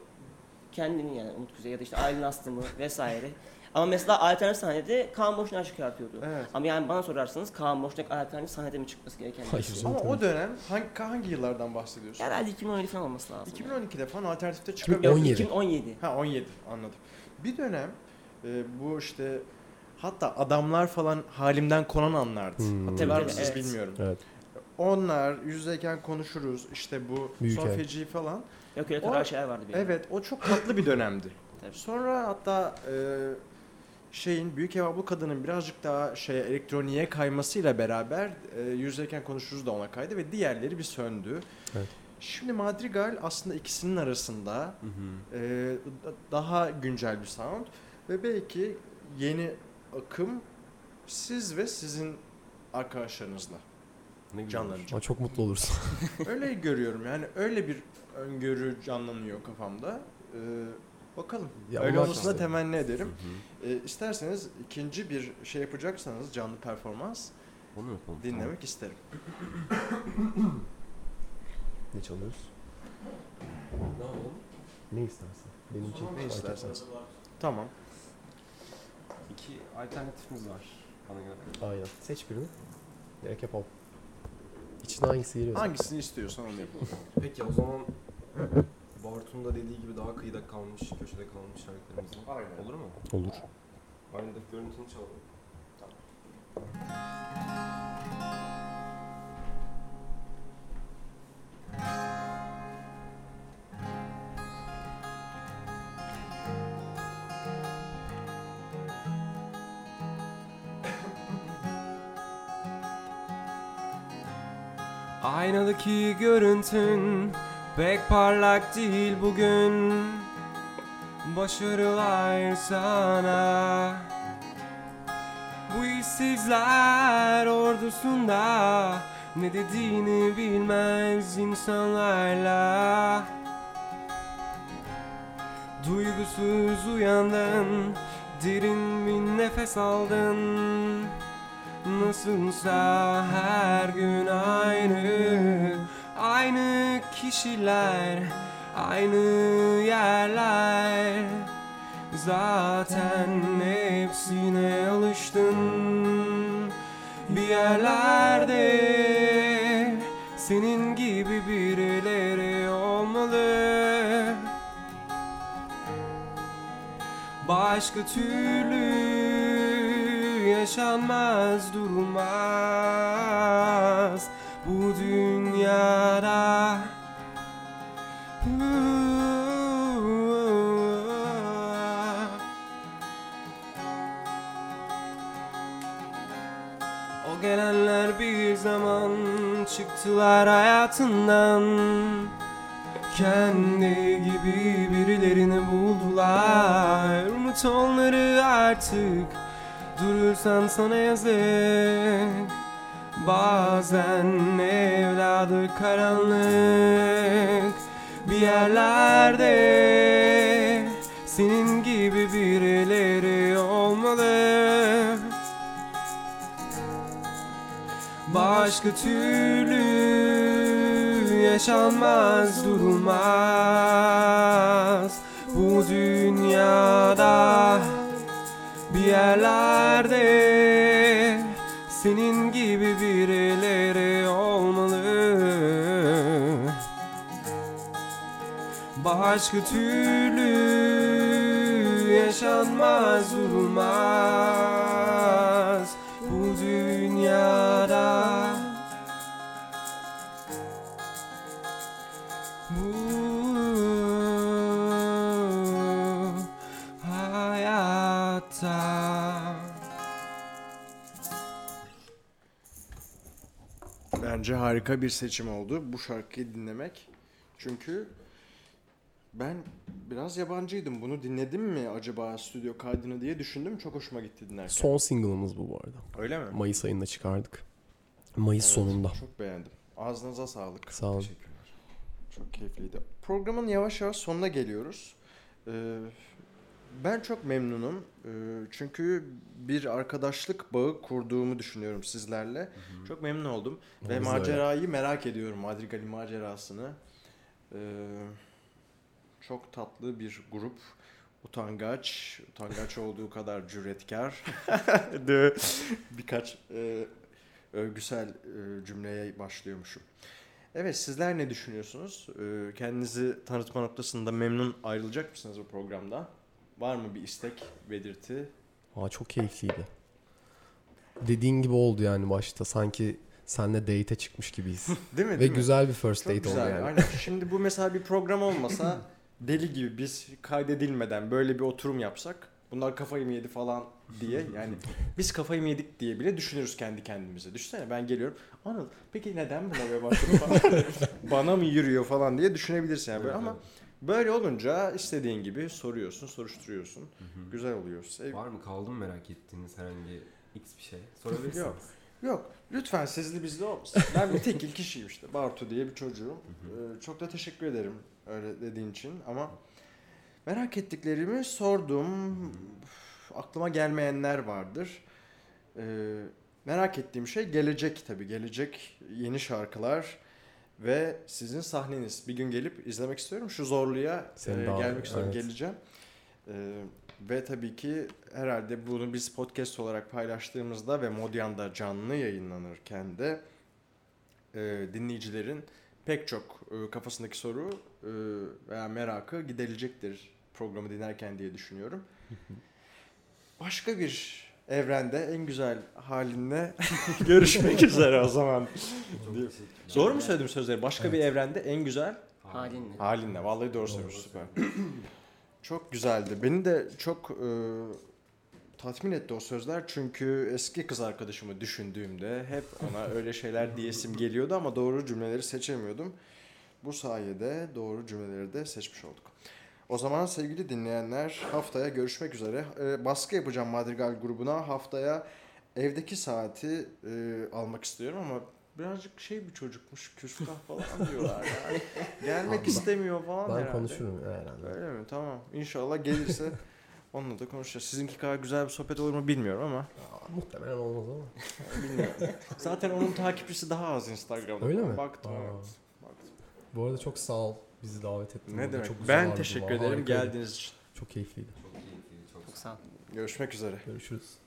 kendini yani Umut Kuzey ya da işte Aylin Aslım'ı vesaire. Ama mesela alternatif sahnede Kaan Boşnak çıkartıyordu. Evet. Ama yani bana sorarsanız Kaan Boşnak alternatif sahnede mi çıkması gereken bir Hayır şey? Ama o dönem hangi hangi yıllardan bahsediyorsun? Herhalde 2017 falan olması lazım. 2012'de falan alternatifte 2017. çıkabiliyor. 17. 2017. Ha 17 anladım. Bir dönem e, bu işte hatta adamlar falan halimden konan anlardı. Hmm. Hatırlar mısınız evet. bilmiyorum. Evet. Onlar yüzdeyken konuşuruz işte bu Büyük son feci falan. Yok öyle O- tarzı şeyler vardı benim. Evet o çok tatlı bir dönemdi. Tabii. Sonra hatta e, şeyin Büyük Ev Ablu Kadın'ın birazcık daha şey elektroniğe kaymasıyla beraber e, yüzdeyken konuşuruz da ona kaydı ve diğerleri bir söndü. Evet. Şimdi Madrigal aslında ikisinin arasında Hı hı. e, da- daha güncel bir sound ve belki yeni akım siz ve sizin arkadaşlarınızla Ne canlanacak. Çok mutlu olursun. öyle görüyorum yani öyle bir öngörü canlanıyor kafamda. E, bakalım. Ya öyle olmasını işte. temenni Hı ederim. hı. E, isterseniz ikinci bir şey yapacaksanız canlı performans Onu yapalım. dinlemek isterim. ne çalıyoruz? Tamam. Ne yapalım? Ne istersen. Benim için Ne fark etmez. isterseniz. Tamam. İki alternatifimiz var bana göre. Aynen. Seç birini. Direkt yapalım. İçine hangisi geliyor? Hangisini istiyorsan onu yapalım. Peki o zaman Bartu'nun da dediği gibi daha kıyıda kalmış, köşede kalmış şarkılarımızdan. Aynen. Olur mu? Olur. Aynı da görüntünü çalalım. Aynadaki görüntün pek parlak değil bugün. Başarılar sana. Bu işsizler ordusunda. Ne dediğini bilmez insanlarla. Duygusuz uyandın Derin bir nefes aldın. Nasılsa her gün aynı Aynı kişiler Aynı yerler. Zaten hepsine alıştın Bir yerlerde. Senin gibi birileri olmalı. Başka türlü yaşanmaz durulmaz. Bu dünyada O gelenler bir zaman çıktılar hayatından. Kendi gibi birilerini buldular. Unut onları artık. Durursan sana yazık Bazen evladı karanlık Bir yerlerde. Senin gibi birileri olmalı. Başka türlü yaşanmaz durulmaz. Bu dünyada bir yerlerde Senin gibi birileri olmalı. Başka türlü yaşanmaz durulmaz Bu dünyada Bence harika bir seçim oldu bu şarkıyı dinlemek. Çünkü ben biraz yabancıydım. Bunu dinledim mi acaba stüdyo kaydını diye düşündüm. Çok hoşuma gitti dinlerken. Son single'ımız bu bu arada. Öyle mi? Mayıs ayında çıkardık. Mayıs Evet, sonunda. Çok beğendim. Ağzınıza sağlık. Sağ olun. Teşekkürler. Çok keyifliydi. Programın yavaş yavaş sonuna geliyoruz. Ee, ben çok memnunum. Ee, çünkü bir arkadaşlık bağı kurduğumu düşünüyorum sizlerle. Çok memnun oldum. Ve de öyle. macerayı merak ediyorum. Madrigal'in macerasını. Ee, çok tatlı bir grup. Utangaç. Utangaç olduğu kadar cüretkar. Birkaç e, övgüsel e, cümleye başlıyormuşum. Evet sizler ne düşünüyorsunuz? Ee, kendinizi tanıtma noktasında memnun ayrılacak mısınız bu programda? Var mı bir istek, belirti? Aa, çok keyifliydi. Dediğin gibi oldu yani başta. Sanki senle date'e çıkmış gibiyiz. Değil mi? Ve değil mi? güzel bir first Çok date oldu güzel. yani. Aynen. Şimdi bu mesela bir program olmasa deli gibi biz kaydedilmeden böyle bir oturum yapsak bunlar kafayı mı yedi falan diye yani biz kafayı mı yedik diye bile düşünürüz kendi kendimize. Düşünsene ben geliyorum. Anıl peki neden buna böyle başladı falan. Bana mı yürüyor falan diye düşünebilirsin yani böyle Evet, ama böyle olunca istediğin gibi soruyorsun, soruşturuyorsun. Güzel oluyor. Sev- Var mı kaldı mı merak ettiğiniz herhangi X bir şey? Sorabilirsiniz. Yok. Yok. Lütfen sizli bizli olmasın. Ben bir tekil kişiyim işte. Bartu diye bir çocuğum. Ee, çok da teşekkür ederim öyle dediğin için ama merak ettiklerimi sordum. Aklıma gelmeyenler vardır. Ee, merak ettiğim şey gelecek tabii. Gelecek yeni şarkılar ve sizin sahneniz. Bir gün gelip izlemek istiyorum. Şu zorluya Seni e, gelmek istiyorum. evet. Geleceğim. Ee, ve tabii ki herhalde bunu biz podcast olarak paylaştığımızda ve Modyan'da canlı yayınlanırken de e, dinleyicilerin pek çok e, kafasındaki soru e, veya merakı giderilecektir programı dinlerken diye düşünüyorum. Başka bir evrende en güzel halinle görüşmek üzere o zaman. Doğru mu söyledim sözleri? Başka bir evrende en güzel Halinle. Halinle. Vallahi doğru söylüyorsun. Süper. çok güzeldi. Beni de çok e, tatmin etti o sözler. Çünkü eski kız arkadaşımı düşündüğümde hep ona öyle şeyler diyesim geliyordu ama doğru cümleleri seçemiyordum. Bu sayede doğru cümleleri de seçmiş olduk. O zaman sevgili dinleyenler haftaya görüşmek üzere. E, baskı yapacağım Madrigal grubuna. Haftaya evdeki saati e, almak istiyorum ama birazcık şey bir çocukmuş. Küstah falan diyorlar yani. Gelmek ben- istemiyor falan Ben herhalde. konuşurum herhalde. Öyle mi? Tamam. İnşallah gelirse onunla da konuşacağız. Sizinki kadar güzel bir sohbet olur mu bilmiyorum ama. Aa, muhtemelen olmaz ama. Bilmiyorum. Zaten onun takipçisi daha az Instagram'da. Öyle mi? Baktım Aa. evet. Baktım. Bu arada çok sağ ol bizi davet ettin. Ne demek? Çok güzel ben teşekkür ederim harikaydı. geldiğiniz için. Çok keyifliydi. Çok keyifli, çok Çok sağ ol. Görüşmek üzere. Görüşürüz.